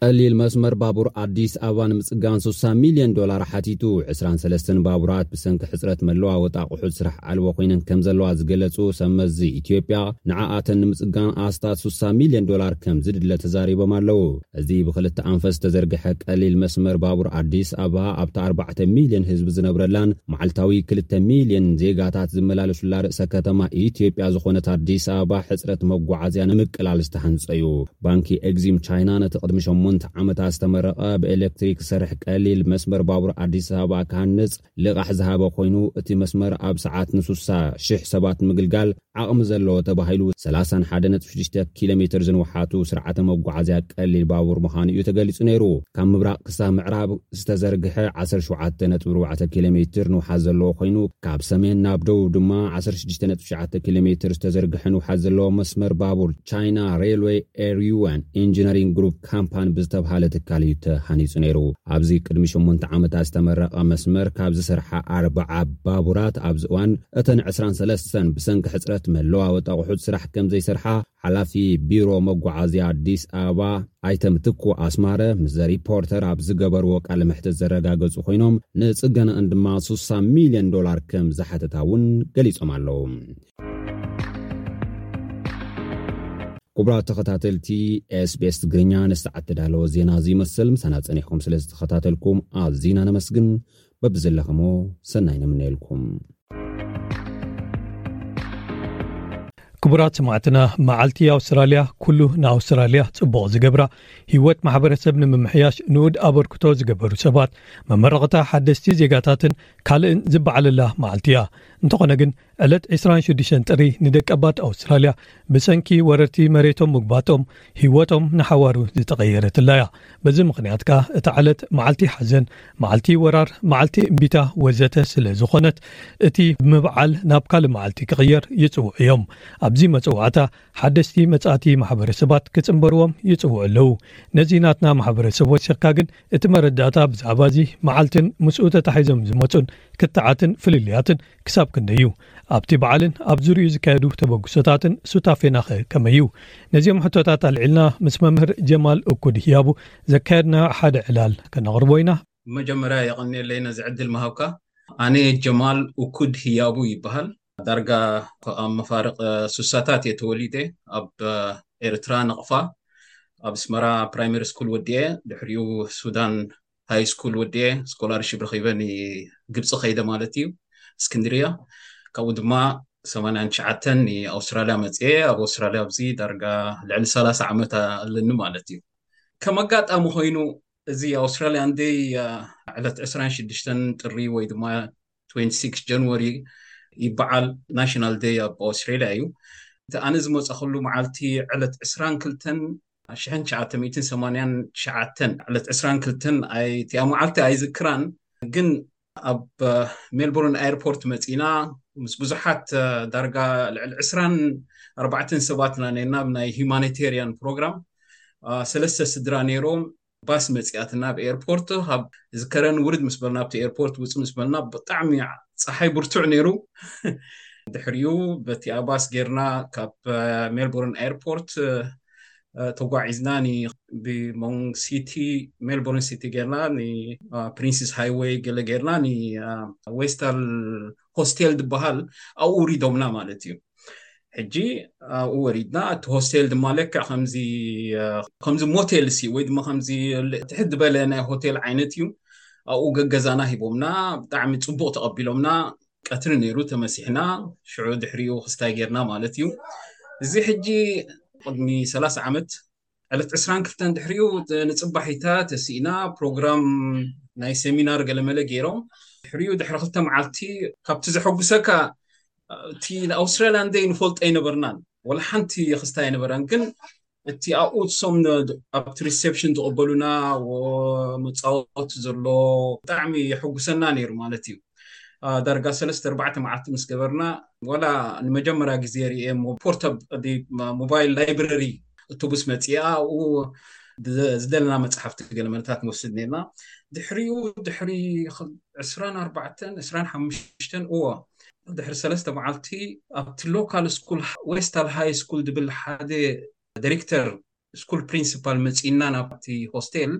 ቀሊል መስመር ባቡር ኣዲስ ኣበባ ንምፅጋን 60 ሚልዮን ዶላር ሓቲቱ 23 ባቡራት ብሰንኪ ሕፅረት መለዋወጢ ኣቑሑት ስራሕ ኣልቦ ኮይነን ከም ዘለዋ ዝገለፁ ሰብ መዚ ኢትዮጵያ ንዓኣተን ንምፅጋን ኣስታት 60 ሚልዮን ዶላር ከም ዝድለ ተዛሪቦም ኣለዉ። እዚ ብኽልተ ኣንፈት ዝተዘርግሐ ቀሊል መስመር ባቡር ኣዲስ ኣበባ ኣብታ ኣርባዕተ ሚልዮን ህዝቢ ዝነብረላን መዓልታዊ ክልተ ሚልዮን ዜጋታት ዝመላለሱላ ርእሰ ከተማ ኢትዮጵያ ዝኾነት ኣዲስ ኣበባ ሕፅረት መጓዓዝያ ንምቅላል ዝተሃንፀ እዩ። ባንኪ ኤግዚም ቻይና ነቲ ቅድሚ ሸሞንተ ዓመታት ዝተመረቐ ብኤሌክትሪክ ዝሰርሕ ቀሊል መስመር ባቡር ኣዲስ ኣበባ ክሃንፅ ልቓሕ ዝሃበ ኮይኑ፣ እቲ መስመር ኣብ ሰዓት ንሱሳ ሽሕ ሰባት ንምግልጋል ዓቕሚ ዘለዎ ተባሂሉ ሰላሳን ሓደ ነጥቢ ሽዱሽተ ኪሎሜትር ዝንውሓቱ ስርዓተ መጓዓዝያ ቀሊል ባቡር ምዃኑ እዩ ተገሊጹ ነይሩ። ካብ ምብራቕ ክሳብ ምዕራብ ዝተዘርግሐ ዓሰርተ ሸውዓተ ነጥቢ ኣርባዕተ ኪሎሜትር ንውሓት ዘለዎ ኮይኑ፣ ካብ ሰሜን ናብ ደቡብ ድማ ዓሰርተ ሽዱሽተ ነጥቢ ትሽዓተ ኪሎሜትር ዝተዘርግሐ ንውሓት ዘለዎ መስመር ባቡር ቻይና ሬልወይ ኤርዩዋን ኢንጂነሪንግ ግሩፕ ካምፓን ብዝተብሃለ ትካል እዩ ተሃኒጹ ነይሩ። ኣብዚ ቅድሚ ሸሞንተ ዓመታት ዝተመረቐ መስመር ካብ ዝስርሓ ኣርብዓ ባቡራት ኣብዚ እዋን እተን ዕስራን ሰለስተን ብሰንኪ ሕጽረት መለዋወጢ ኣቑሑት ስራሕ ከም ዘይሰርሓ ሓላፊ ቢሮ መጓዓዝያ ኣዲስ ኣበባ ኣይተ ምትኩ ኣስማረ ምስ ዘ ሪፖርተር ኣብ ዝገበርዎ ቃለ መሕትት ዘረጋገጹ ኮይኖም ንጽገናኣን ድማ ስሳ ሚልዮን ዶላር ከም ዝሓተታ እውን ገሊጾም ኣለዉ። ክቡራት ተኸታተልቲ ኤስቤስ ትግርኛ ንሰዓት ተዳለወ ዜና እዚ ይመስል ምሳና ጸኒሕኩም ስለ ዝተኸታተልኩም ኣዚና ነመስግን በብዘለኸሞ ሰናይ ንምነየልኩም ክቡራት ሰማዕትና መዓልቲ ኣውስትራልያ ኩሉ ንኣውስትራልያ ጽቡቕ ዝገብራ ህይወት ማሕበረሰብ ንምምሕያሽ ንኡድ ኣበርክቶ ዝገበሩ ሰባት መመረቕታ ሓደስቲ ዜጋታትን ካልእን ዝበዓለላ መዓልቲ እያ እንተኾነ ግን ዕለት ዕስራን ሽዱሽተን ጥሪ ንደቀባት ኣውስትራልያ ብሰንኪ ወረርቲ መሬቶም ምጉባጦም ህይወቶም ንሓዋሩ ዝተቐየረትላ እያ። በዚ ምኽንያት ከኣ እታ ዕለት መዓልቲ ሓዘን፣ መዓልቲ ወራር፣ መዓልቲ እምቢታ ወዘተ ስለ ዝኾነት እቲ ምብዓል ናብ ካልእ መዓልቲ ክቕየር ይጽውዑ እዮም። ኣብዚ መጽዋዕታ ሓደስቲ መጻእቲ ማሕበረሰባት ክጽንበርዎም ይጽውዑ ኣለዉ። ነዚ ናትና ማሕበረሰብ ወሲኽካ ግን እቲ መረዳእታ ብዛዕባ እዚ መዓልትን ምስኡ ተታሒዞም ዝመጹን ክትዓትን ፍልልያትን ክሳብ ክንደይ እዩ ኣብቲ በዓልን ኣብ ዙርይኡ ዝካየዱ ተበግሶታትን ሱታፌናኸ ከመይ እዩ? ነዚኦም ሕቶታት ኣልዒልና ምስ መምህር ጀማል እኩድ ህያቡ ዘካየድናዮ ሓደ ዕላል ከነቕርቦ ኢና። ብመጀመርያ የቐንየለይ ነዚ ዕድል ምሃብካ። ኣነ ጀማል እኩድ ህያቡ ይበሃል። ዳርጋ ኣብ መፋርቕ ሱሳታት እየ ተወሊደ። ኣብ ኤርትራ ነቕፋ ኣብ ኣስመራ ፕራይመሪ ስኩል ወዲኤ ድሕሪኡ ሱዳን ሃይ ስኩል ወዲኤ ስኮላርሽፕ ረኺበ ንግብፂ ከይደ ማለት እዩ እስክንድርያ ካብኡ ድማ ሰማንያን ትሽዓተን ንኣውስትራልያ መፅኤ ኣብ ኣውስትራልያ ኣብዚ ዳርጋ ልዕሊ ሰላሳ ዓመት ኣለኒ ማለት እዩ ከም ኣጋጣሚ ኮይኑ እዚ ኣውስትራልያ እንደ ዕለት ዕስራን ሽዱሽተን ጥሪ ወይ ድማ 26 ጀንወሪ ይበዓል ናሽናል ደይ ኣብ ኣውስትራልያ እዩ እቲ ኣነ ዝመፀኸሉ መዓልቲ ዕለት ዕስራን ክልተን ኣብ ሽሕን ትሽዓተ ሚእትን ሰማንያን ትሽዓተን ዕለት ዕስራን ክልተን ኣይ- እቲኣ መዓልቲ ኣይዝክራን ግን ኣብ ሜልቦርን ኣየርፖርት መጺእና ምስ ብዙሓት እ፣ ዳርጋ ልዕሊ ዕስራን ኣርባዕተን ሰባት ኢና ነርና ብ ናይ ሁማኒቴርያን ፕሮግራም እ፣ ሰለስተ ስድራ ነይሮም ባስ መጺኣትና ኣብ ኤርፖርት ካብ ዝከረን ውርድ ምስ በልና ኣብቲ ኤርፖርት ውጽእ ምስ በልና ብጣዕሚ ፀሓይ ብርቱዕ ነይሩ ድሕሪኡ በቲኣ ባስ ጌርና ካብ ሜልቦርን ኤርፖርት ተጓዒዝና ብሞንግ ሲቲ ሜልቦርን ሲቲ ጌርና ንፕሪንስስ ሃይወይ ገለ ጌርና ንዌስታል ሆስቴል ዝበሃል ኣብኡ ውሪዶምና ማለት እዩ ሕጂ ኣብኡ ወሪድና እቲ ሆስቴል ድማ ልክዕ ከምዚ ከምዚ ሞቴል ሲ ወይ ድማ ከምዚ ትሕት ዝበለ ናይ ሆቴል ዓይነት እዩ ኣብኡ ገገዛና ሂቦምና ብጣዕሚ ፅቡቅ ተቐቢሎምና ቀትሪ ነይሩ ተመሲሕና ሽዑ ድሕሪኡ ክስታይ ጌርና ማለት እዩ እዚ ሕጂ ቅድሚ ሰላሳ ዓመት ዕለት ዕስራን ክልተን ድሕሪኡ ንጽባሒታ ተሲእና ፕሮግራም ናይ ሰሚናር ገለመለ ገይሮም ድሕሪኡ ድሕሪ ክልተ መዓልቲ ካብቲ ዘሐጉሰካ እቲ ንኣውስትራልያ ንደይ ንፈልጦ ኣይነበርናን ወላ ሓንቲ ክስታ ኣይነበረን ግን እቲ ኣብኡ ሶም ኣብቲ ሪሴፕሽን ዝቕበሉና መፃወቱ ዘሎ ብጣዕሚ የሐጉሰና ነይሩ ማለት እዩ ዳርጋ ሰለስተ ኣርባዕተ መዓልቲ ምስ ገበርና ዋላ ንመጀመርያ ግዜ ርእየ እሞ ፖርታ ሞባይል ላይብረሪ እትጉስ መጺኣ ኣብኡ ዝደለና መጽሓፍቲ ገለ መለታት ንወስድ ነርና ድሕሪኡ ድሕሪ ዕስራን ኣርባዕተን ዕስራን ሓሙሽተን እዎ ድሕሪ ሰለስተ መዓልቲ ኣብቲ ሎካል ስኩል ዌስታል ሃይ ስኩል ድብል ሓደ ዲሪክተር ስኩል ፕሪንሲፓል መፂና ናብቲ ሆስቴል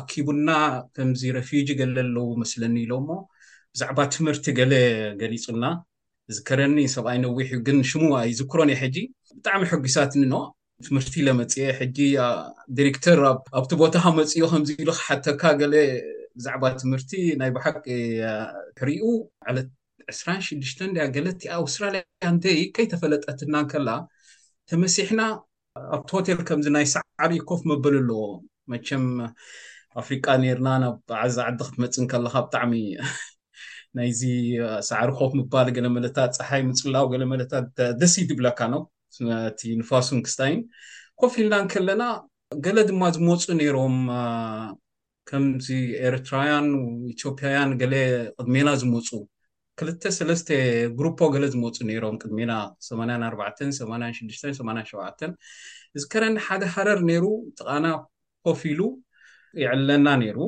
ኣኪቡና ከምዚ ረፊጂ ገለ ኣለዉ መስለኒ ኢሎሞ ብዛዕባ ትምህርቲ ገለ ገሊፁና ዝከረኒ ሰብኣይ ነዊሕ እዩ ግን ሽሙ ኣይዝክሮን እየ ሕጂ ብጣዕሚ ሕጒሳትኒ ኖ ትምህርቲ ኢለ መፅአ ሕጂ ዲሬክተር ኣብቲ ቦታ መፅዮ ከምዚ ኢሉ ክሓተካ ገለ ብዛዕባ ትምህርቲ ናይ ብሓቂ ሕሪኡ ዕለት ዕስራን ሽዱሽተን ድያ ገለ እቲኣ ኣውስትራልያ እንተይ ከይተፈለጠትና ከላ ተመሲሕና ኣብቲ ሆቴል ከምዚ ናይ ሳዕሪ ኮፍ መበሊ ኣለዎ መቸም ኣፍሪቃ ነርና ናብ ዓዛ ዓዲ ክትመጽእ ከለኻ ብጣዕሚ ናይዚ ሳዕሪ ኮፍ ምባል ገለ መለታት ፀሓይ ምጽላው ገለ መለታት ደስ ይድብለካ ነው እቲ ንፋሱን ክስታይን ኮፍ ኢልና ከለና ገለ ድማ ዝመፁ ነይሮም ከምዚ ኤርትራውያን ኢትዮጵያውያን ገለ ቅድሜና ዝመፁ ክልተ ሰለስተ ግሩፖ ገለ ዝመፁ ነይሮም ቅድሜና ሰማንያን ኣርባዕተን ሰማንያን ሽዱሽተን ሰማንያን ሸውዓተን ዝከረኒ ሓደ ሃረር ነይሩ ጥቓና ኮፍ ኢሉ ይዕለና ነይሩ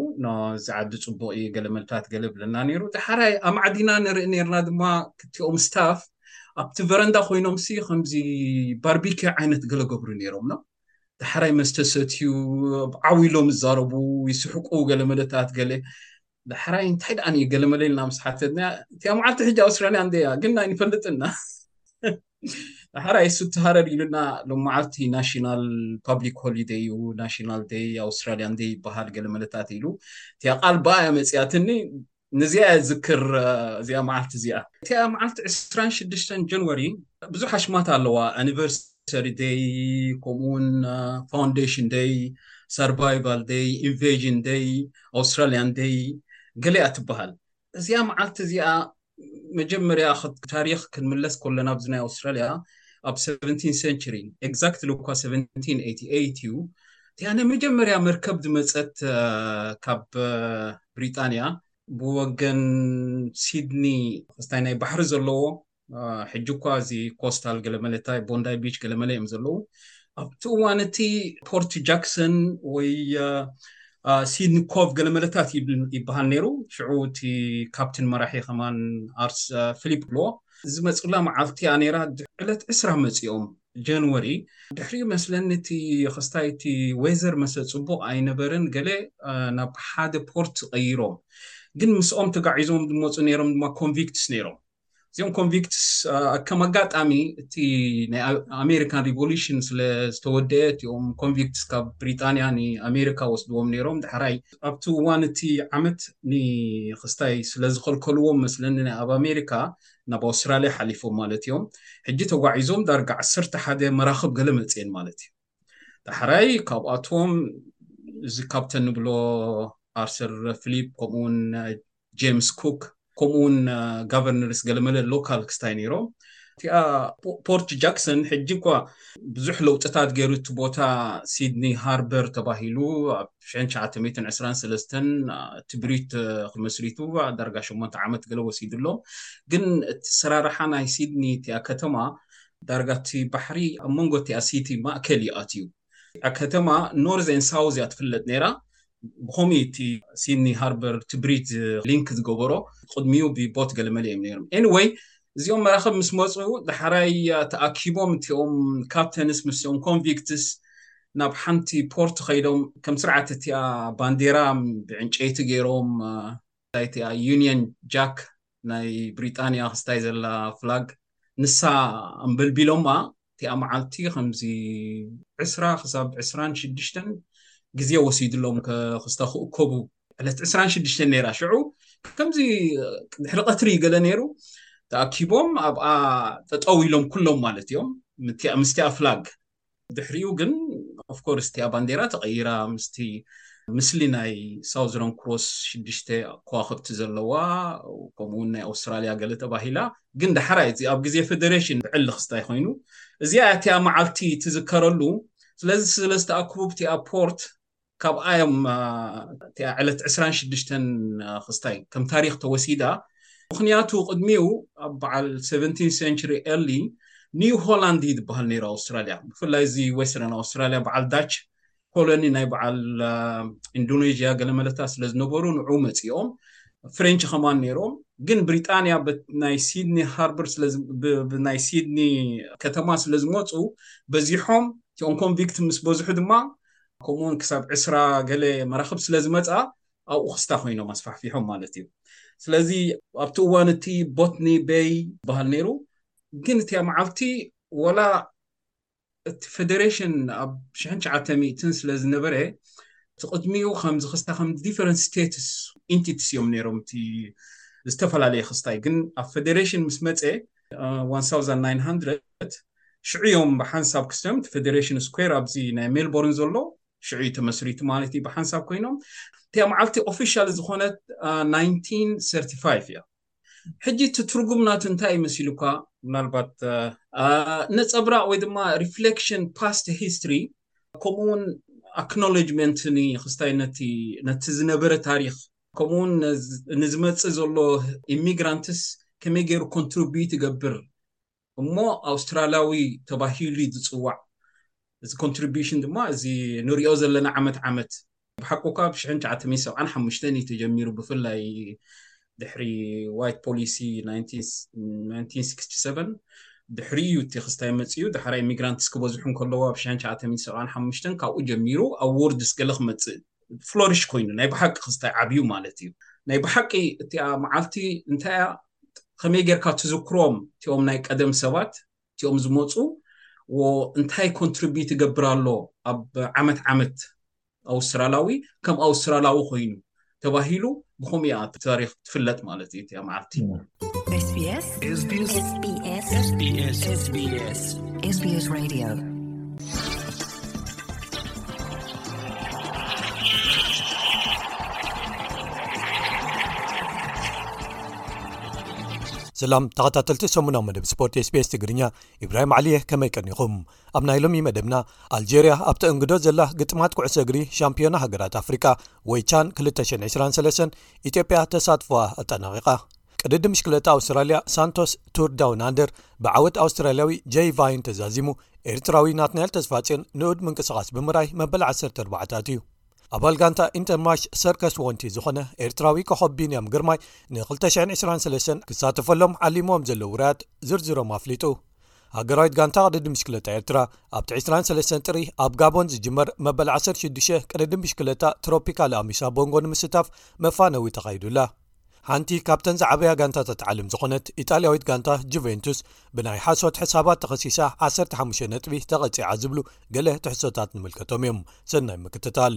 እዚ ዓዲ ፅቡቕ እዩ ገለ መልታት ገለ ብለና ነይሩ ዳሓራይ ኣማዕዲና ንርኢ ነርና ድማ ክቲኦም ስታፍ ኣብቲ ቨረንዳ ኮይኖም ሲ ከምዚ ባርቢኪ ዓይነት ገለ ገብሩ ነይሮም ነው ዳሕራይ መስተ ሰትዩ ኣብ ዓው ኢሎም ይዛረቡ ይስሕቁ ገለ መለታት ገለ ዳሕራይ እንታይ ደኣ ንዩ ገለ መለ ኢልና ምስ ሓተትና እቲኣ መዓልቲ ሕጂ ኣውስትራልያ እንደ እያ ግን ኣይንፈልጥና ዳሕራይ እሱ ተሃረር ኢሉና ሎም መዓልቲ ናሽናል ፓብሊክ ሆሊደ እዩ ናሽናል ደይ ኣውስትራልያን ደይ ይበሃል ገለ መለታት ኢሉ እቲኣ ቃል በኣ እያ መፅያትኒ ንዚኣ ዝክር እዚኣ መዓልቲ እዚኣ እቲኣ መዓልቲ 26 ጀንዋሪ ብዙሕ ኣሽማት ኣለዋ ኣኒቨርስ ሰሪ ደይ ከምኡ ውን ፋውንዴሽን ደይ ሰርቫይቫል ደይ ኢንቨዥን ደይ ኣውስትራልያን ደይ ገሊያ ትበሃል እዚኣ መዓልቲ እዚኣ መጀመርያ ታሪክ ክንምለስ ከሎና ኣብዚ ናይ ኣውስትራልያ ኣብ 17 ሰንቸሪ ኤግዛክትሊ እኳ 1788 እዩ እቲኣ ናይ መጀመርያ መርከብ ዝመፀት ካብ ብሪጣንያ ብወገን ሲድኒ ክስታይ ናይ ባሕሪ ዘለዎ ሕጂ እኳ እዚ ኮስታል ገለመለታይ ቦንዳይ ቢች ገለመለ እዮም ዘለዉ ኣብቲ እዋን እቲ ፖርት ጃክሰን ወይ ሲድኒ ኮቭ ገለመለታት ይበሃል ነይሩ ሽዑ እቲ ካፕትን መራሒ ከማን ኣርስ ፊሊፕ ኣለዎ ዝመፅላ መዓልቲ እያ ነይራ ዕለት ዕስራ መፂኦም ጀንወሪ ድሕሪኡ መስለኒ እቲ ኽስታይ እቲ ዌዘር መሰ ጽቡቕ ኣይነበረን ገለ ናብ ሓደ ፖርት ቐይሮም ግን ምስኦም ተጋዒዞም ዝመጹ ነይሮም ድማ ኮንቪክትስ ነይሮም እዚኦም ኮንቪክትስ ከም ኣጋጣሚ እቲ ናይ ኣሜሪካን ሪቮሉሽን ስለ ዝተወደአ እቲኦም ኮንቪክትስ ካብ ብሪጣንያ ንኣሜሪካ ወስድዎም ነይሮም ዳሕራይ ኣብቲ እዋን እቲ ዓመት ንኽስታይ ስለ ዝኸልከልዎም መስለኒ ኣብ ኣሜሪካ ናብ ኣውስትራልያ ሓሊፎም ማለት እዮም ሕጂ ተጓዒዞም ዳርጋ ዓሰርተ ሓደ መራኽብ ገለ መጽየን ማለት እዩ ዳሕራይ ካብኣቶም እዚ ካብተን ንብሎ ኣርሰር ፍሊፕ ከምኡ ውን ጀምስ ኩክ ከምኡ ውን ጋቨርነርስ ገለመለ ሎካል ክስታይ ነይሮም እቲኣ ፖርት ጃክሰን ሕጂ እኳ ብዙሕ ለውጥታት ገይሩ እቲ ቦታ ሲድኒ ሃርበር ተባሂሉ ኣብ ሽሕን ትሽዓተ ሚእትን ዕስራን ሰለስተን እቲ ብሪት ክመስሪቱ ዳርጋ ሸሞንተ ዓመት ገለ ወሲዱ ኣሎ ግን እቲ ሰራርሓ ናይ ሲድኒ እቲኣ ከተማ ዳርጋ እቲ ባሕሪ ኣብ መንጎ እቲኣ ሲቲ ማእከል እዩ ኣትዩ እቲኣ ከተማ ኖርዝ ኤን ሳውዝ እያ ትፍለጥ ነይራ ብኸምኡ እቲ ሲድኒ ሃርበር እቲ ብሪጅ ሊንክ ዝገበሮ ቅድሚኡ ብቦት ገለ መለ እዮም ነይሮም ኤኒወይ እዚኦም መራኸብ ምስ መፁ ዳሕራይ ተኣኪቦም እቲኦም ካፕተንስ ምስኦም ኮንቪክትስ ናብ ሓንቲ ፖርት ከይዶም ከም ስርዓት እቲኣ ባንዴራ ብዕንጨይቲ ገይሮም እንታይ እቲኣ ዩኒየን ጃክ ናይ ብሪጣንያ ክስታይ ዘላ ፍላግ ንሳ ኣንበልቢሎማ እቲኣ መዓልቲ ከምዚ ዕስራ ክሳብ ዕስራን ሽዱሽተን ግዜ ወሲድሎም ክስታ ክእከቡ ዕለት ዕስራን ሽዱሽተን ነይራ ሽዑ ከምዚ ድሕሪ ቀትሪ ገለ ነይሩ ተኣኪቦም ኣብኣ ጠጠው ኢሎም ኩሎም ማለት እዮም ምስቲኣ ፍላግ ድሕሪኡ ግን ኦፍኮርስ እቲኣ ባንዴራ ተቐይራ ምስቲ ምስሊ ናይ ሳውዝሮን ክሮስ ሽዱሽተ ከዋኽብቲ ዘለዋ ከምኡ ውን ናይ ኣውስትራልያ ገለ ተባሂላ ግን ዳሕራይ እዚ ኣብ ግዜ ፌደሬሽን ብዕሊ ክስታይ ኮይኑ እዚኣ እቲኣ መዓልቲ ትዝከረሉ ስለዚ ስለ ዝተኣክቡ ብቲኣ ፖርት ካብኣ እዮም እቲኣ ዕለት ዕስራን ሽዱሽተን ክስታይ ከም ታሪኽ ተወሲዳ ምኽንያቱ ቅድሚኡ ኣብ በዓል ሰቨንቲን ሰንቸሪ ኤርሊ ኒው ሆላንድ እዩ ዝበሃል ነይሩ ኣውስትራልያ ብፍላይ እዚ ዌስተርን ኣውስትራልያ በዓል ዳች ኮሎኒ ናይ በዓል ኢንዶኔዥያ ገለ መለታት ስለ ዝነበሩ ንዑ መፂኦም ፍሬንች ከማን ነይሮም ግን ብሪጣንያ ናይ ሲድኒ ሃርበር ናይ ሲድኒ ከተማ ስለ ዝመፁ በዚሖም እቲኦም ኮንቪክት ምስ በዝሑ ድማ ከምኡ ውን ክሳብ ዕስራ ገለ መራኽብ ስለ ዝመጽኣ ኣብኡ ክስታ ኮይኖም ኣስፋሕፊሖም ማለት እዩ ስለዚ ኣብቲ እዋን እቲ ቦትኒ ቤይ ይበሃል ነይሩ ግን እቲያ መዓልቲ ወላ እቲ ፌደሬሽን ኣብ ሽሕን ትሽዓተ ሚእትን ስለ ዝነበረ እቲ ቅድሚኡ ከምዚ ክስታ ከም ዲፈረንት ስቴትስ ኢንቲትስ እዮም ነይሮም እቲ ዝተፈላለየ ክስታይ ግን ኣብ ፌደሬሽን ምስ መፀ 1900 ሽዑ ዮም ብሓንሳብ ክስም እቲ ፌደሬሽን ስኩዌር ኣብዚ ናይ ሜልቦርን ዘሎ ሽዑ ዩ ተመስሪቱ ማለት ዩ ብሓንሳብ ኮይኖም እቲኣ መዓልቲ ኦፊሻል ዝኾነት 1935 እያ ሕጂ እቲ ትርጉም ናቱ እንታይ እዩ መሲሉካ ምናልባት ነፀብራቅ ወይ ድማ ሪፍሌክሽን ፓስት ሂስትሪ ከምኡ ውን ኣክኖሎጅመንት ንክስታይ ነቲ ዝነበረ ታሪክ ከምኡ ውን ንዝመፅእ ዘሎ ኢሚግራንትስ ከመይ ገይሩ ኮንትሪቢዩት ይገብር እሞ ኣውስትራልያዊ ተባሂሉ እዩ ዝፅዋዕ። እዚ ኮንትሪቢሽን ድማ እዚ ንሪኦ ዘለና ዓመት ዓመት ብሓቁ ካብ ሽሕን ትሽዓተ ሚእትን ሰብዓን ሓሙሽተን እዩ ተጀሚሩ ብፍላይ ድሕሪ ዋይት ፖሊሲ ናይንቲን ሲክስቲ ሰቨን ድሕሪ እዩ እቲ ክስታይ መፅኡ ዳሕራይ ኢሚግራንትስ ክበዝሑ እንከለዎ ኣብ ሽሕን ትሽዓተ ሚእትን ሰብዓን ሓሙሽተን ካብኡ ጀሚሩ ኣብ ዎርድስ ገለ ክመፅእ ፍሎሪሽ ኮይኑ ናይ ብሓቂ ክስታይ ዓብዩ ማለት እዩ። ናይ ብሓቂ እቲኣ መዓልቲ እንታይ እያ ከመይ ጌርካ ትዝክሮም እቲኦም ናይ ቀደም ሰባት እቲኦም ዝመፁ እንታይ ኮንትሪቢዩት ይገብር ኣሎ ኣብ ዓመት ዓመት ኣውስትራላዊ ከም ኣውስትራላዊ ኮይኑ ተባሂሉ ብከምኡ እያ ታሪክ ትፍለጥ ማለት እዩ እቲያ መዓልቲ ሰላም ተኸታተልቲ ሰሙናዊ መደብ ስፖርት ስቤስ ትግርኛ ኢብራሂም ዓሊየ ከመይ ቀኒኹም ኣብ ናይ ሎሚ መደብና ኣልጀርያ ኣብ ተእንግዶ ዘላ ግጥማት ኩዕሶ እግሪ ሻምፒዮና ሃገራት ኣፍሪቃ ወይ ቻን 223 ኢትዮጵያ ተሳትፎዋ ኣጠናቂቓ ቅድዲ ምሽክለታ ኣውስትራልያ ሳንቶስ ቱርዳውናንደር ብዓወት ኣውስትራልያዊ ጀይ ቫይን ተዛዚሙ ኤርትራዊ ናትናኤል ተስፋፅን ንኡድ ምንቅስቓስ ብምራይ መበል 14ታት እዩ ኣባል ጋንታ ኢንተርማሽ ሰርከስ ወንቲ ዝኾነ ኤርትራዊ ኮኾብ ቢንያም ግርማይ ን223 ክሳተፈሎም ዓሊሞዎም ዘለ ውራያት ዝርዝሮም ኣፍሊጡ ሃገራዊት ጋንታ ቅድዲ ምሽክለታ ኤርትራ ኣብቲ 23 ጥሪ ኣብ ጋቦን ዝጅመር መበል 16 ቅድዲ ምሽክለታ ትሮፒካል ኣሚሳ ቦንጎ ንምስታፍ መፋነዊ ተኻይዱላ ሓንቲ ካብተን ዝዓበያ ጋንታታት ዓለም ዝኾነት ኢጣልያዊት ጋንታ ጁቨንቱስ ብናይ ሓሶት ሕሳባት ተኸሲሳ 15 ነጥቢ ተቐጺዓ ዝብሉ ገለ ትሕሶታት ንምልከቶም እዮም ሰናይ ምክትታል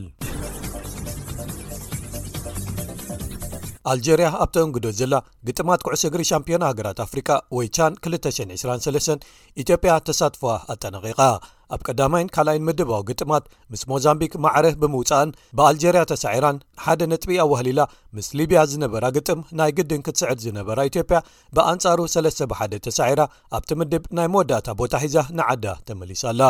ኣልጀርያ ኣብተ እንግዶ ዘላ ግጥማት ኩዕሶ እግሪ ሻምፒዮና ሃገራት ኣፍሪቃ ወይ ቻን 223 ኢትዮጵያ ተሳትፎዋ ኣጠናቂቓ ኣብ ቀዳማይን ካልኣይን ምድባዊ ግጥማት ምስ ሞዛምቢክ ማዕረ ብምውፃእን ብኣልጀርያ ተሳዒራን ሓደ ነጥቢ ኣዋህሊላ ምስ ሊብያ ዝነበራ ግጥም ናይ ግድን ክትስዕር ዝነበራ ኢትዮጵያ ብኣንጻሩ ሰለስተ ብሓደ ተሳዒራ ኣብቲ ምድብ ናይ መወዳእታ ቦታ ሒዛ ንዓዳ ተመሊሳላ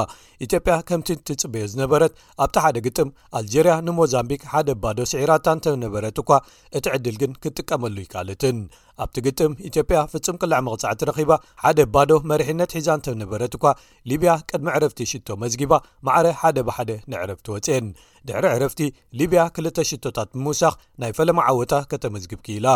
ኢትዮጵያ ከምቲ ትፅበዮ ዝነበረት ኣብቲ ሓደ ግጥም ኣልጀርያ ንሞዛምቢክ ሓደ ባዶ ስዒራታ እንተነበረት እኳ እቲ ዕድል ግን ክትጥቀመሉ ይካለትን ኣብቲ ግጥም ኢትዮጵያ ፍጹም ቅላዕ መቕጻዕቲ ረኺባ ሓደ ባዶ መሪሕነት ሒዛ እንተነበረት እኳ ሊብያ ቅድሚ ዕረፍቲ ሽቶ መዝጊባ ማዕረ ሓደ ብሓደ ንዕረፍቲ ወፅኤን ድሕሪ ዕረፍቲ ሊብያ ክልተ ሽቶታት ብምውሳኽ ናይ ፈለማ ዓወታ ከተመዝግብ ክኢላ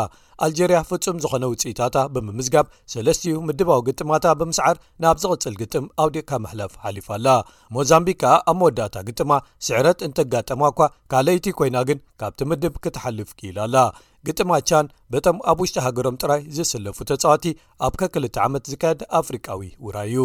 ኣልጀርያ ፍፁም ዝኾነ ውፅኢታታ ብምምዝጋብ ሰለስትዩ ምድባዊ ግጥማታ ብምስዓር ናብ ዝቕፅል ግጥም ኣውዲቕካ ምሕላፍ ሓሊፋ ኣላ ሞዛምቢክ ከኣ ኣብ መወዳእታ ግጥማ ስዕረት እንተጋጠማ እኳ ካለይቲ ኮይና ግን ካብቲ ምድብ ክትሓልፍ ክኢላ ኣላ ግጥማ ቻን በቶም ኣብ ውሽጢ ሃገሮም ጥራይ ዝስለፉ ተፃዋቲ ኣብ ከክልተ ዓመት ዝካየድ ኣፍሪቃዊ ውራይ እዩ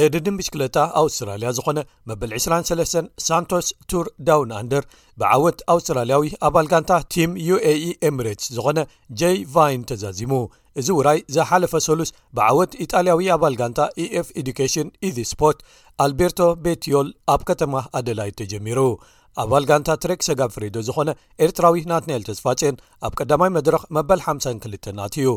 ቅድድም ብሽክለታ ኣውስትራልያ ዝኾነ መበል 23 ሳንቶስ ቱር ዳውን ኣንደር ብዓወት ኣውስትራልያዊ ኣባል ጋንታ ቲም uae ኤምሬትስ ዝኾነ ጀይ ቫይን ተዛዚሙ እዚ ውራይ ዝሓለፈ ሰሉስ ብዓወት ኢጣልያዊ ኣባል ጋንታ ኤኤf ኤዱኬሽን ኢዚ ስፖርት ኣልቤርቶ ቤትዮል ኣብ ከተማ ኣደላይ ተጀሚሩ ኣባል ጋንታ ትሬክ ሰጋብ ፍሬዶ ዝኾነ ኤርትራዊ ናትናኤል ተስፋጼን ኣብ ቀዳማይ መድረኽ መበል 52 ኣትዩ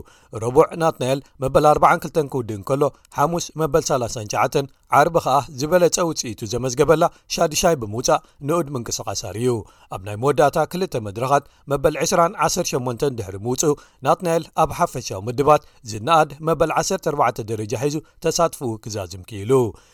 ረቡዕ ናትናኤል መበል 42 ክውድእ እንከሎ ሓሙስ መበል 39 ዓርቢ ከኣ ዝበለጸ ውጽኢቱ ዘመዝገበላ ሻዱሻይ ብምውጻእ ንኡድ ምንቅስቓስ ኣርዩ ኣብ ናይ መወዳእታ ክልተ መድረኻት መበል 218 ድሕሪ ምውጽኡ ናትናኤል ኣብ ሓፈሻዊ ምድባት ዝነኣድ መበል 14 ደረጃ ሒዙ ተሳትፍኡ ክዛዝም ክኢሉ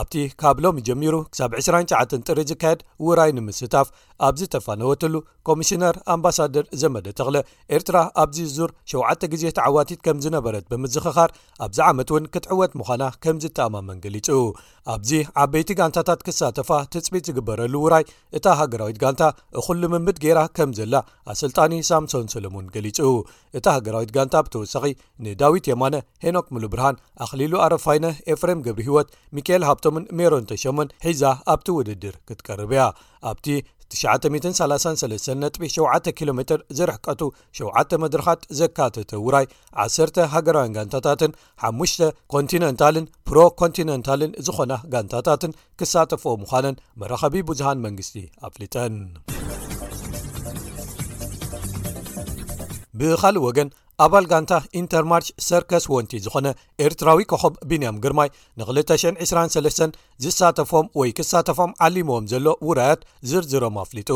ኣብቲ ካብ ሎሚ ጀሚሩ ክሳብ 29 ጥሪ ዝካየድ ውራይ ንምስታፍ ኣብ ዝተፋነወትሉ ኮሚሽነር ኣምባሳደር ዘመደ ተኽለ ኤርትራ ኣብዚ ዙር ሸውዓተ ግዜ ተዓዋቲት ከም ዝነበረት ብምዝኽኻር ኣብዚ ዓመት እውን ክትዕወት ምዃና ከም ዝተኣማመን ገሊጹ ኣብዚ ዓበይቲ ጋንታታት ክሳተፋ ትፅቢት ዝግበረሉ ውራይ እታ ሃገራዊት ጋንታ እኹል ልምምድ ገይራ ከም ዘላ ኣሰልጣኒ ሳምሶን ሰለሙን ገሊጹ እታ ሃገራዊት ጋንታ ብተወሳኺ ንዳዊት የማነ፣ ሄኖክ ሙሉብርሃን፣ ኣኽሊሉ ኣረፋይነ፣ ኤፍሬም ገብሪሂወት፣ ሚኪኤል ሃብቶምን ሜሮን ተሾመን ሒዛ ኣብቲ ውድድር ክትቀርብ'ያ። ኣብቲ ትሽዓተ ሚእትን ሰላሳን ሰለስተን ነጥቢ ሸውዓተ ኪሎ ሜተር ዝርሕቀቱ ሸውዓተ መድረኻት ዘካተተ ውራይ ዓሰርተ ሃገራውያን ጋንታታትን ሓሙሽተ ኮንቲነንታልን ፕሮ ኮንቲነንታልን ዝኾና ጋንታታትን ክሳተፍኦ ምዃነን መራኸቢ ብዙሃን መንግስቲ ኣፍሊጠን። ብኻልእ ወገን ኣባል ጋንታ ኢንተርማርች ሰርከስ ወንቲ ዝኾነ ኤርትራዊ ኮኾብ ቢንያም ግርማይ ን223 ዝሳተፎም ወይ ክሳተፎም ዓሊምዎም ዘሎ ውራያት ዝርዝሮም ኣፍሊጡ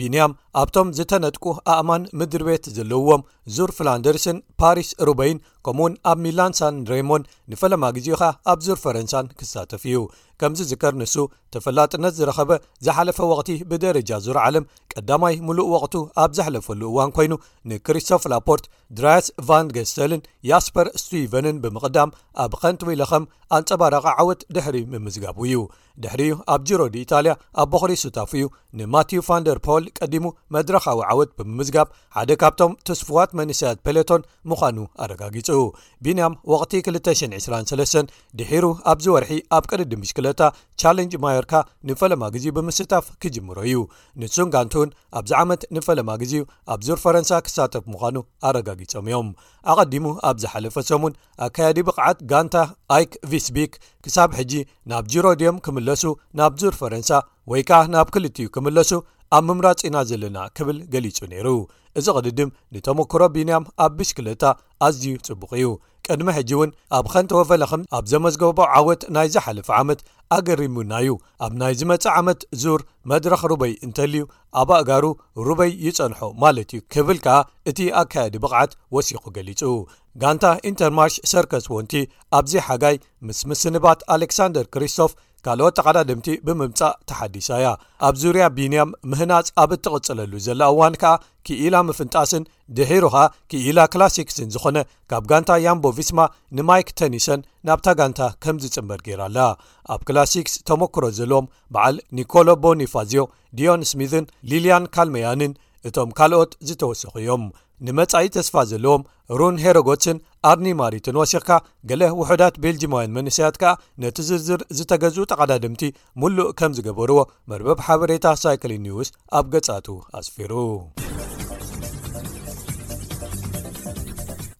ቢንያም ኣብቶም ዝተነጥቁ ኣእማን ምድሪ ቤት ዘለውዎም ዙር ፍላንደርስን ፓሪስ ሩበይን ከምኡ ውን ኣብ ሚላን ሳን ሬሞን ንፈለማ ግዜኡ ኸኣ ኣብ ዙር ፈረንሳን ክሳተፍ እዩ ከምዚ ዝከር ንሱ ተፈላጥነት ዝረኸበ ዝሓለፈ ወቅቲ ብደረጃ ዙር ዓለም ቀዳማይ ምሉእ ወቅቱ ኣብ ዘሕለፈሉ እዋን ኮይኑ ንክሪስቶፍ ላፖርት ድራያስ ቫን ገስተልን ያስፐር ስቲቨንን ብምቕዳም ኣብ ኸንትዊለኸም ኣንፀባራቒ ዓወት ድሕሪ ምምዝጋቡ እዩ ድሕሪ ዩ ኣብ ጅሮዲ ኢጣልያ ኣብ ቦኽሪ ሱታፍ እዩ ንማቲው ፋንደርፖል ቀዲሙ መድረኻዊ ዓወት ብምምዝጋብ ሓደ ካብቶም ትስፍዋት መንሰያት ፔሌቶን ምዃኑ ኣረጋጊጹ ቢንያም ወቕቲ 223 ድሒሩ ኣብዚ ወርሒ ኣብ ቅድዲ ምሽክለታ ቻለንጅ ማዮርካ ንፈለማ ግዜ ብምስታፍ ክጅምሮ እዩ ንሱን ጋንትኡን ኣብዚ ዓመት ንፈለማ ግዜኡ ኣብ ዙር ፈረንሳ ክሳተፍ ምዃኑ ኣረጋጊጾም እዮም ኣቐዲሙ ኣብ ዝሓለፈ ሰሙን ኣካያዲ ብቕዓት ጋንታ ኣይክ ቪስቢክ ክሳብ ሕጂ ናብ ጅሮ ድዮም ክምለሱ ናብ ዙር ፈረንሳ ወይ ከኣ ናብ ክልትኡ ክምለሱ ኣብ ምምራጽ ኢና ዘለና ክብል ገሊጹ ነይሩ እዚ ቕድድም ንተመክሮ ቢንያም ኣብ ብሽክለታ ኣዝዩ ጽቡቕ እዩ ቅድሚ ሕጂ ውን ኣብ ኸንተወፈለኽም ኣብ ዘመዝገቦ ዓወት ናይ ዝሓለፈ ዓመት ኣገሪሙና እዩ ኣብ ናይ ዝመጽእ ዓመት ዙር መድረኽ ሩበይ እንተልዩ ኣብ ኣእጋሩ ሩበይ ይጸንሖ ማለት እዩ ክብል ከኣ እቲ ኣካየዲ ብቕዓት ወሲኹ ገሊጹ ጋንታ ኢንተርማርሽ ሰርከስ ወንቲ ኣብዚ ሓጋይ ምስ ምስንባት ኣሌክሳንደር ክሪስቶፍ ካልኦት ተቐዳድምቲ ብምምጻእ ተሓዲሳ እያ ኣብ ዙርያ ቢንያም ምህናጽ ኣብ እትቕጽለሉ ዘላ እዋን ከኣ ክኢላ ምፍንጣስን ድሒሩ ኸኣ ክኢላ ክላሲክስን ዝኾነ ካብ ጋንታ ያምቦ ቪስማ ንማይክ ተኒሰን ናብታ ጋንታ ከም ዝጽምበር ገይራ ኣላ ኣብ ክላሲክስ ተመክሮ ዘለዎም በዓል ኒኮሎ ቦኒፋዝዮ ድዮን ስሚዝን ሊልያን ካልመያንን እቶም ካልኦት ዝተወሰኹ እዮም ንመጻኢ ተስፋ ዘለዎም ሩን ሄረጎችን ኣርኒ ማሪትን ወሲኽካ፣ ገለ ውሑዳት ቤልጂማውያን መንእሰያት ከኣ ነቲ ዝርዝር ዝተገዝኡ ተቐዳደምቲ ምሉእ ከም ዝገበርዎ መርበብ ሓበሬታ ሳይክሊን ኒውስ ኣብ ገጻቱ ኣስፊሩ።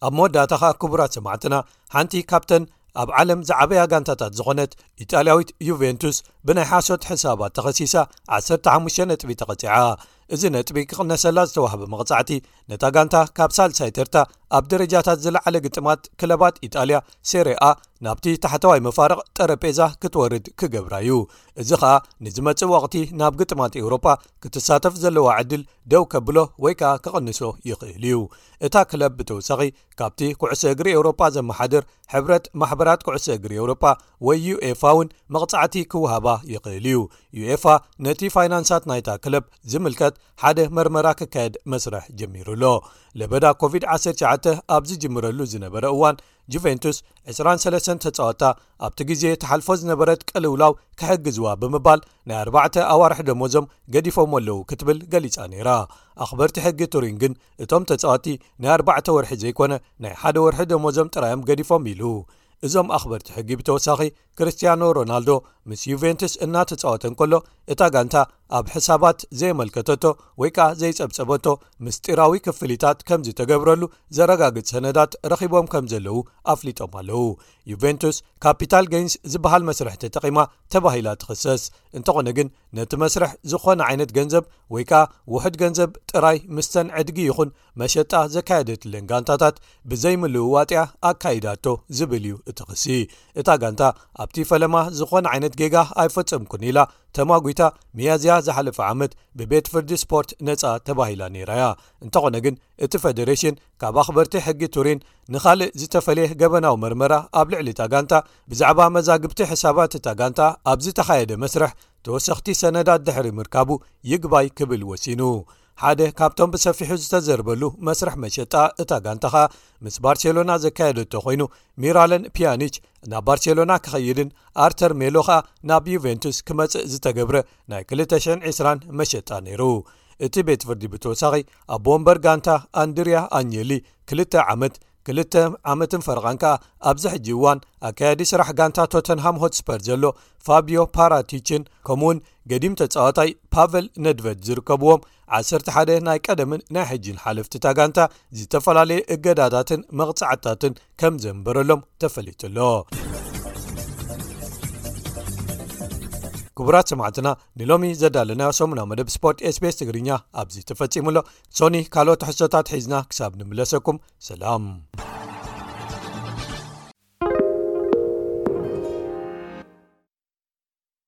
ኣብ መወዳእታ ኸኣ ክቡራት ሰማዕትና ሓንቲ ካብተን ኣብ ዓለም ዝዓበያ ጋንታታት ዝኾነት ኢጣልያዊት ዩቨንቱስ ብናይ ሓሶት ሕሳባት ተኸሲሳ 15 ነጥቢ ተቐጺዓ እዚ ነጥቢ ክቕነሰላ ዝተዋህበ መቕጻዕቲ ነታ ጋንታ ካብ ሳልሳይ ተርታ ኣብ ደረጃታት ዝለዓለ ግጥማት ክለባት ኢጣልያ ሴሬኣ ናብቲ ታሕተዋይ መፋርቕ ጠረጴዛ ክትወርድ ክገብራ እዩ እዚ ከኣ ንዝመጽእ ወቕቲ ናብ ግጥማት ኤውሮጳ ክትሳተፍ ዘለዋ ዕድል ደው ከብሎ ወይ ከኣ ክቕንሶ ይኽእል እዩ እታ ክለብ ብተወሳኺ ካብቲ ኩዕሶ እግሪ ኤውሮጳ ዘመሓድር ሕብረት ማሕበራት ኩዕሶ እግሪ ኤውሮጳ ወይ ዩኤፋ ውን መቕጻዕቲ ክወሃባ ይኽእል እዩ። ዩኤፋ ነቲ ፋይናንሳት ናይታ ክለብ ዝምልከት ሓደ መርመራ ክካየድ መስርሕ ጀሚሩ ኣሎ። ለበዳ ኮቪድ-19 ኣብ ዝጅምረሉ ዝነበረ እዋን ጁቬንቱስ ዕስራን ሰለስተን ተጻወትታ ኣብቲ ግዜ ትሓልፎ ዝነበረት ቅልውላው ክሕግዝዋ ብምባል ናይ ኣርባዕተ ኣዋርሕ ደሞዞም ገዲፎሞ ኣለዉ ክትብል ገሊጻ ነይራ። ኣኽበርቲ ሕጊ ቱሪን ግን እቶም ተጻወቲ ናይ ኣርባዕተ ወርሒ ዘይኮነ ናይ ሓደ ወርሒ ደሞዞም ጥራዮም ገዲፎም ኢሉ። እዞም ኣኽበርቲ ሕጊ ብተወሳኺ ክርስትያኖ ሮናልዶ ምስ ዩቨንቱስ እናተፃወተ እንከሎ እታ ጋንታ ኣብ ሕሳባት ዘየመልከተቶ ወይ ከዓ ዘይፀብፀበቶ ምስጢራዊ ክፍሊታት ከም ዝተገብረሉ ዘረጋግፅ ሰነዳት ረኺቦም ከም ዘለዉ ኣፍሊጦም ኣለዉ ዩቨንቱስ ካፒታል ገንስ ዝበሃል መስርሒ ተጠቒማ ተባሂላ ትኽሰስ እንተኾነ ግን ነቲ መስርሕ ዝኾነ ዓይነት ገንዘብ ወይ ከዓ ውሕድ ገንዘብ ጥራይ ምስተን ዕድጊ ይኹን መሸጣ ዘካየደትለን ጋንታታት ብዘይምልውዋጥያ ኣካይዳቶ ዝብል እዩ እቲ ክሲ እታ ጋንታ ኣብቲ ፈለማ ዝኾነ ዓይነት ጌጋ ኣይፈፀምኩን ኢላ ተማጒታ መያዝያ ዝሓለፈ ዓመት ብቤት ፍርዲ ስፖርት ነፃ ተባሂላ ነይራ እያ እንተኾነ ግን እቲ ፈደሬሽን ካብ ኣኽበርቲ ሕጊ ቱሪን ንኻልእ ዝተፈለየ ገበናዊ መርመራ ኣብ ልዕሊ እታ ጋንታ ብዛዕባ መዛግብቲ ሕሳባት እታ ጋንታ ኣብ ዝተኻየደ መስርሕ ተወሰኽቲ ሰነዳት ድሕሪ ምርካቡ ይግባይ ክብል ወሲኑ ሓደ ካብቶም ብሰፊሑ ዝተዘርበሉ መስርሕ መሸጣ እታ ጋንታ ኸኣ ምስ ባርሴሎና ዘካየደቶ ኮይኑ ሚራለን ፒያኒች ናብ ባርሴሎና ክኸይድን ኣርተር ሜሎ ኸኣ ናብ ዩቨንቱስ ክመጽእ ዝተገብረ ናይ 220 መሸጣ ነይሩ እቲ ቤት ፍርዲ ብተወሳኺ ኣብ ወንበር ጋንታ ኣንድርያ ኣኘሊ ክልተ ዓመት ክልተ ዓመትን ፈረቓን ከኣ ኣብዚ ሕጂ እዋን ኣካያዲ ስራሕ ጋንታ ቶተንሃም ሆትስፐር ዘሎ ፋብዮ ፓራቲችን ከምኡ ውን ገዲም ተጻዋታይ ፓቨል ነድቨድ ዝርከብዎም 11 ናይ ቀደምን ናይ ሕጂን ሓለፍቲ ታጋንታ ዝተፈላለየ እገዳታትን መቕጻዕትታትን ከም ዘንበረሎም ተፈሊጡ ኣሎ ክቡራት ሰማዕትና ንሎሚ ዘዳለናዮ ሰሙናዊ መደብ ስፖርት ስቤስ ትግርኛ ኣብዚ ተፈጺሙ ኣሎ ሶኒ ካልኦ ትሕሶታት ሒዝና ክሳብ ንምለሰኩም ሰላም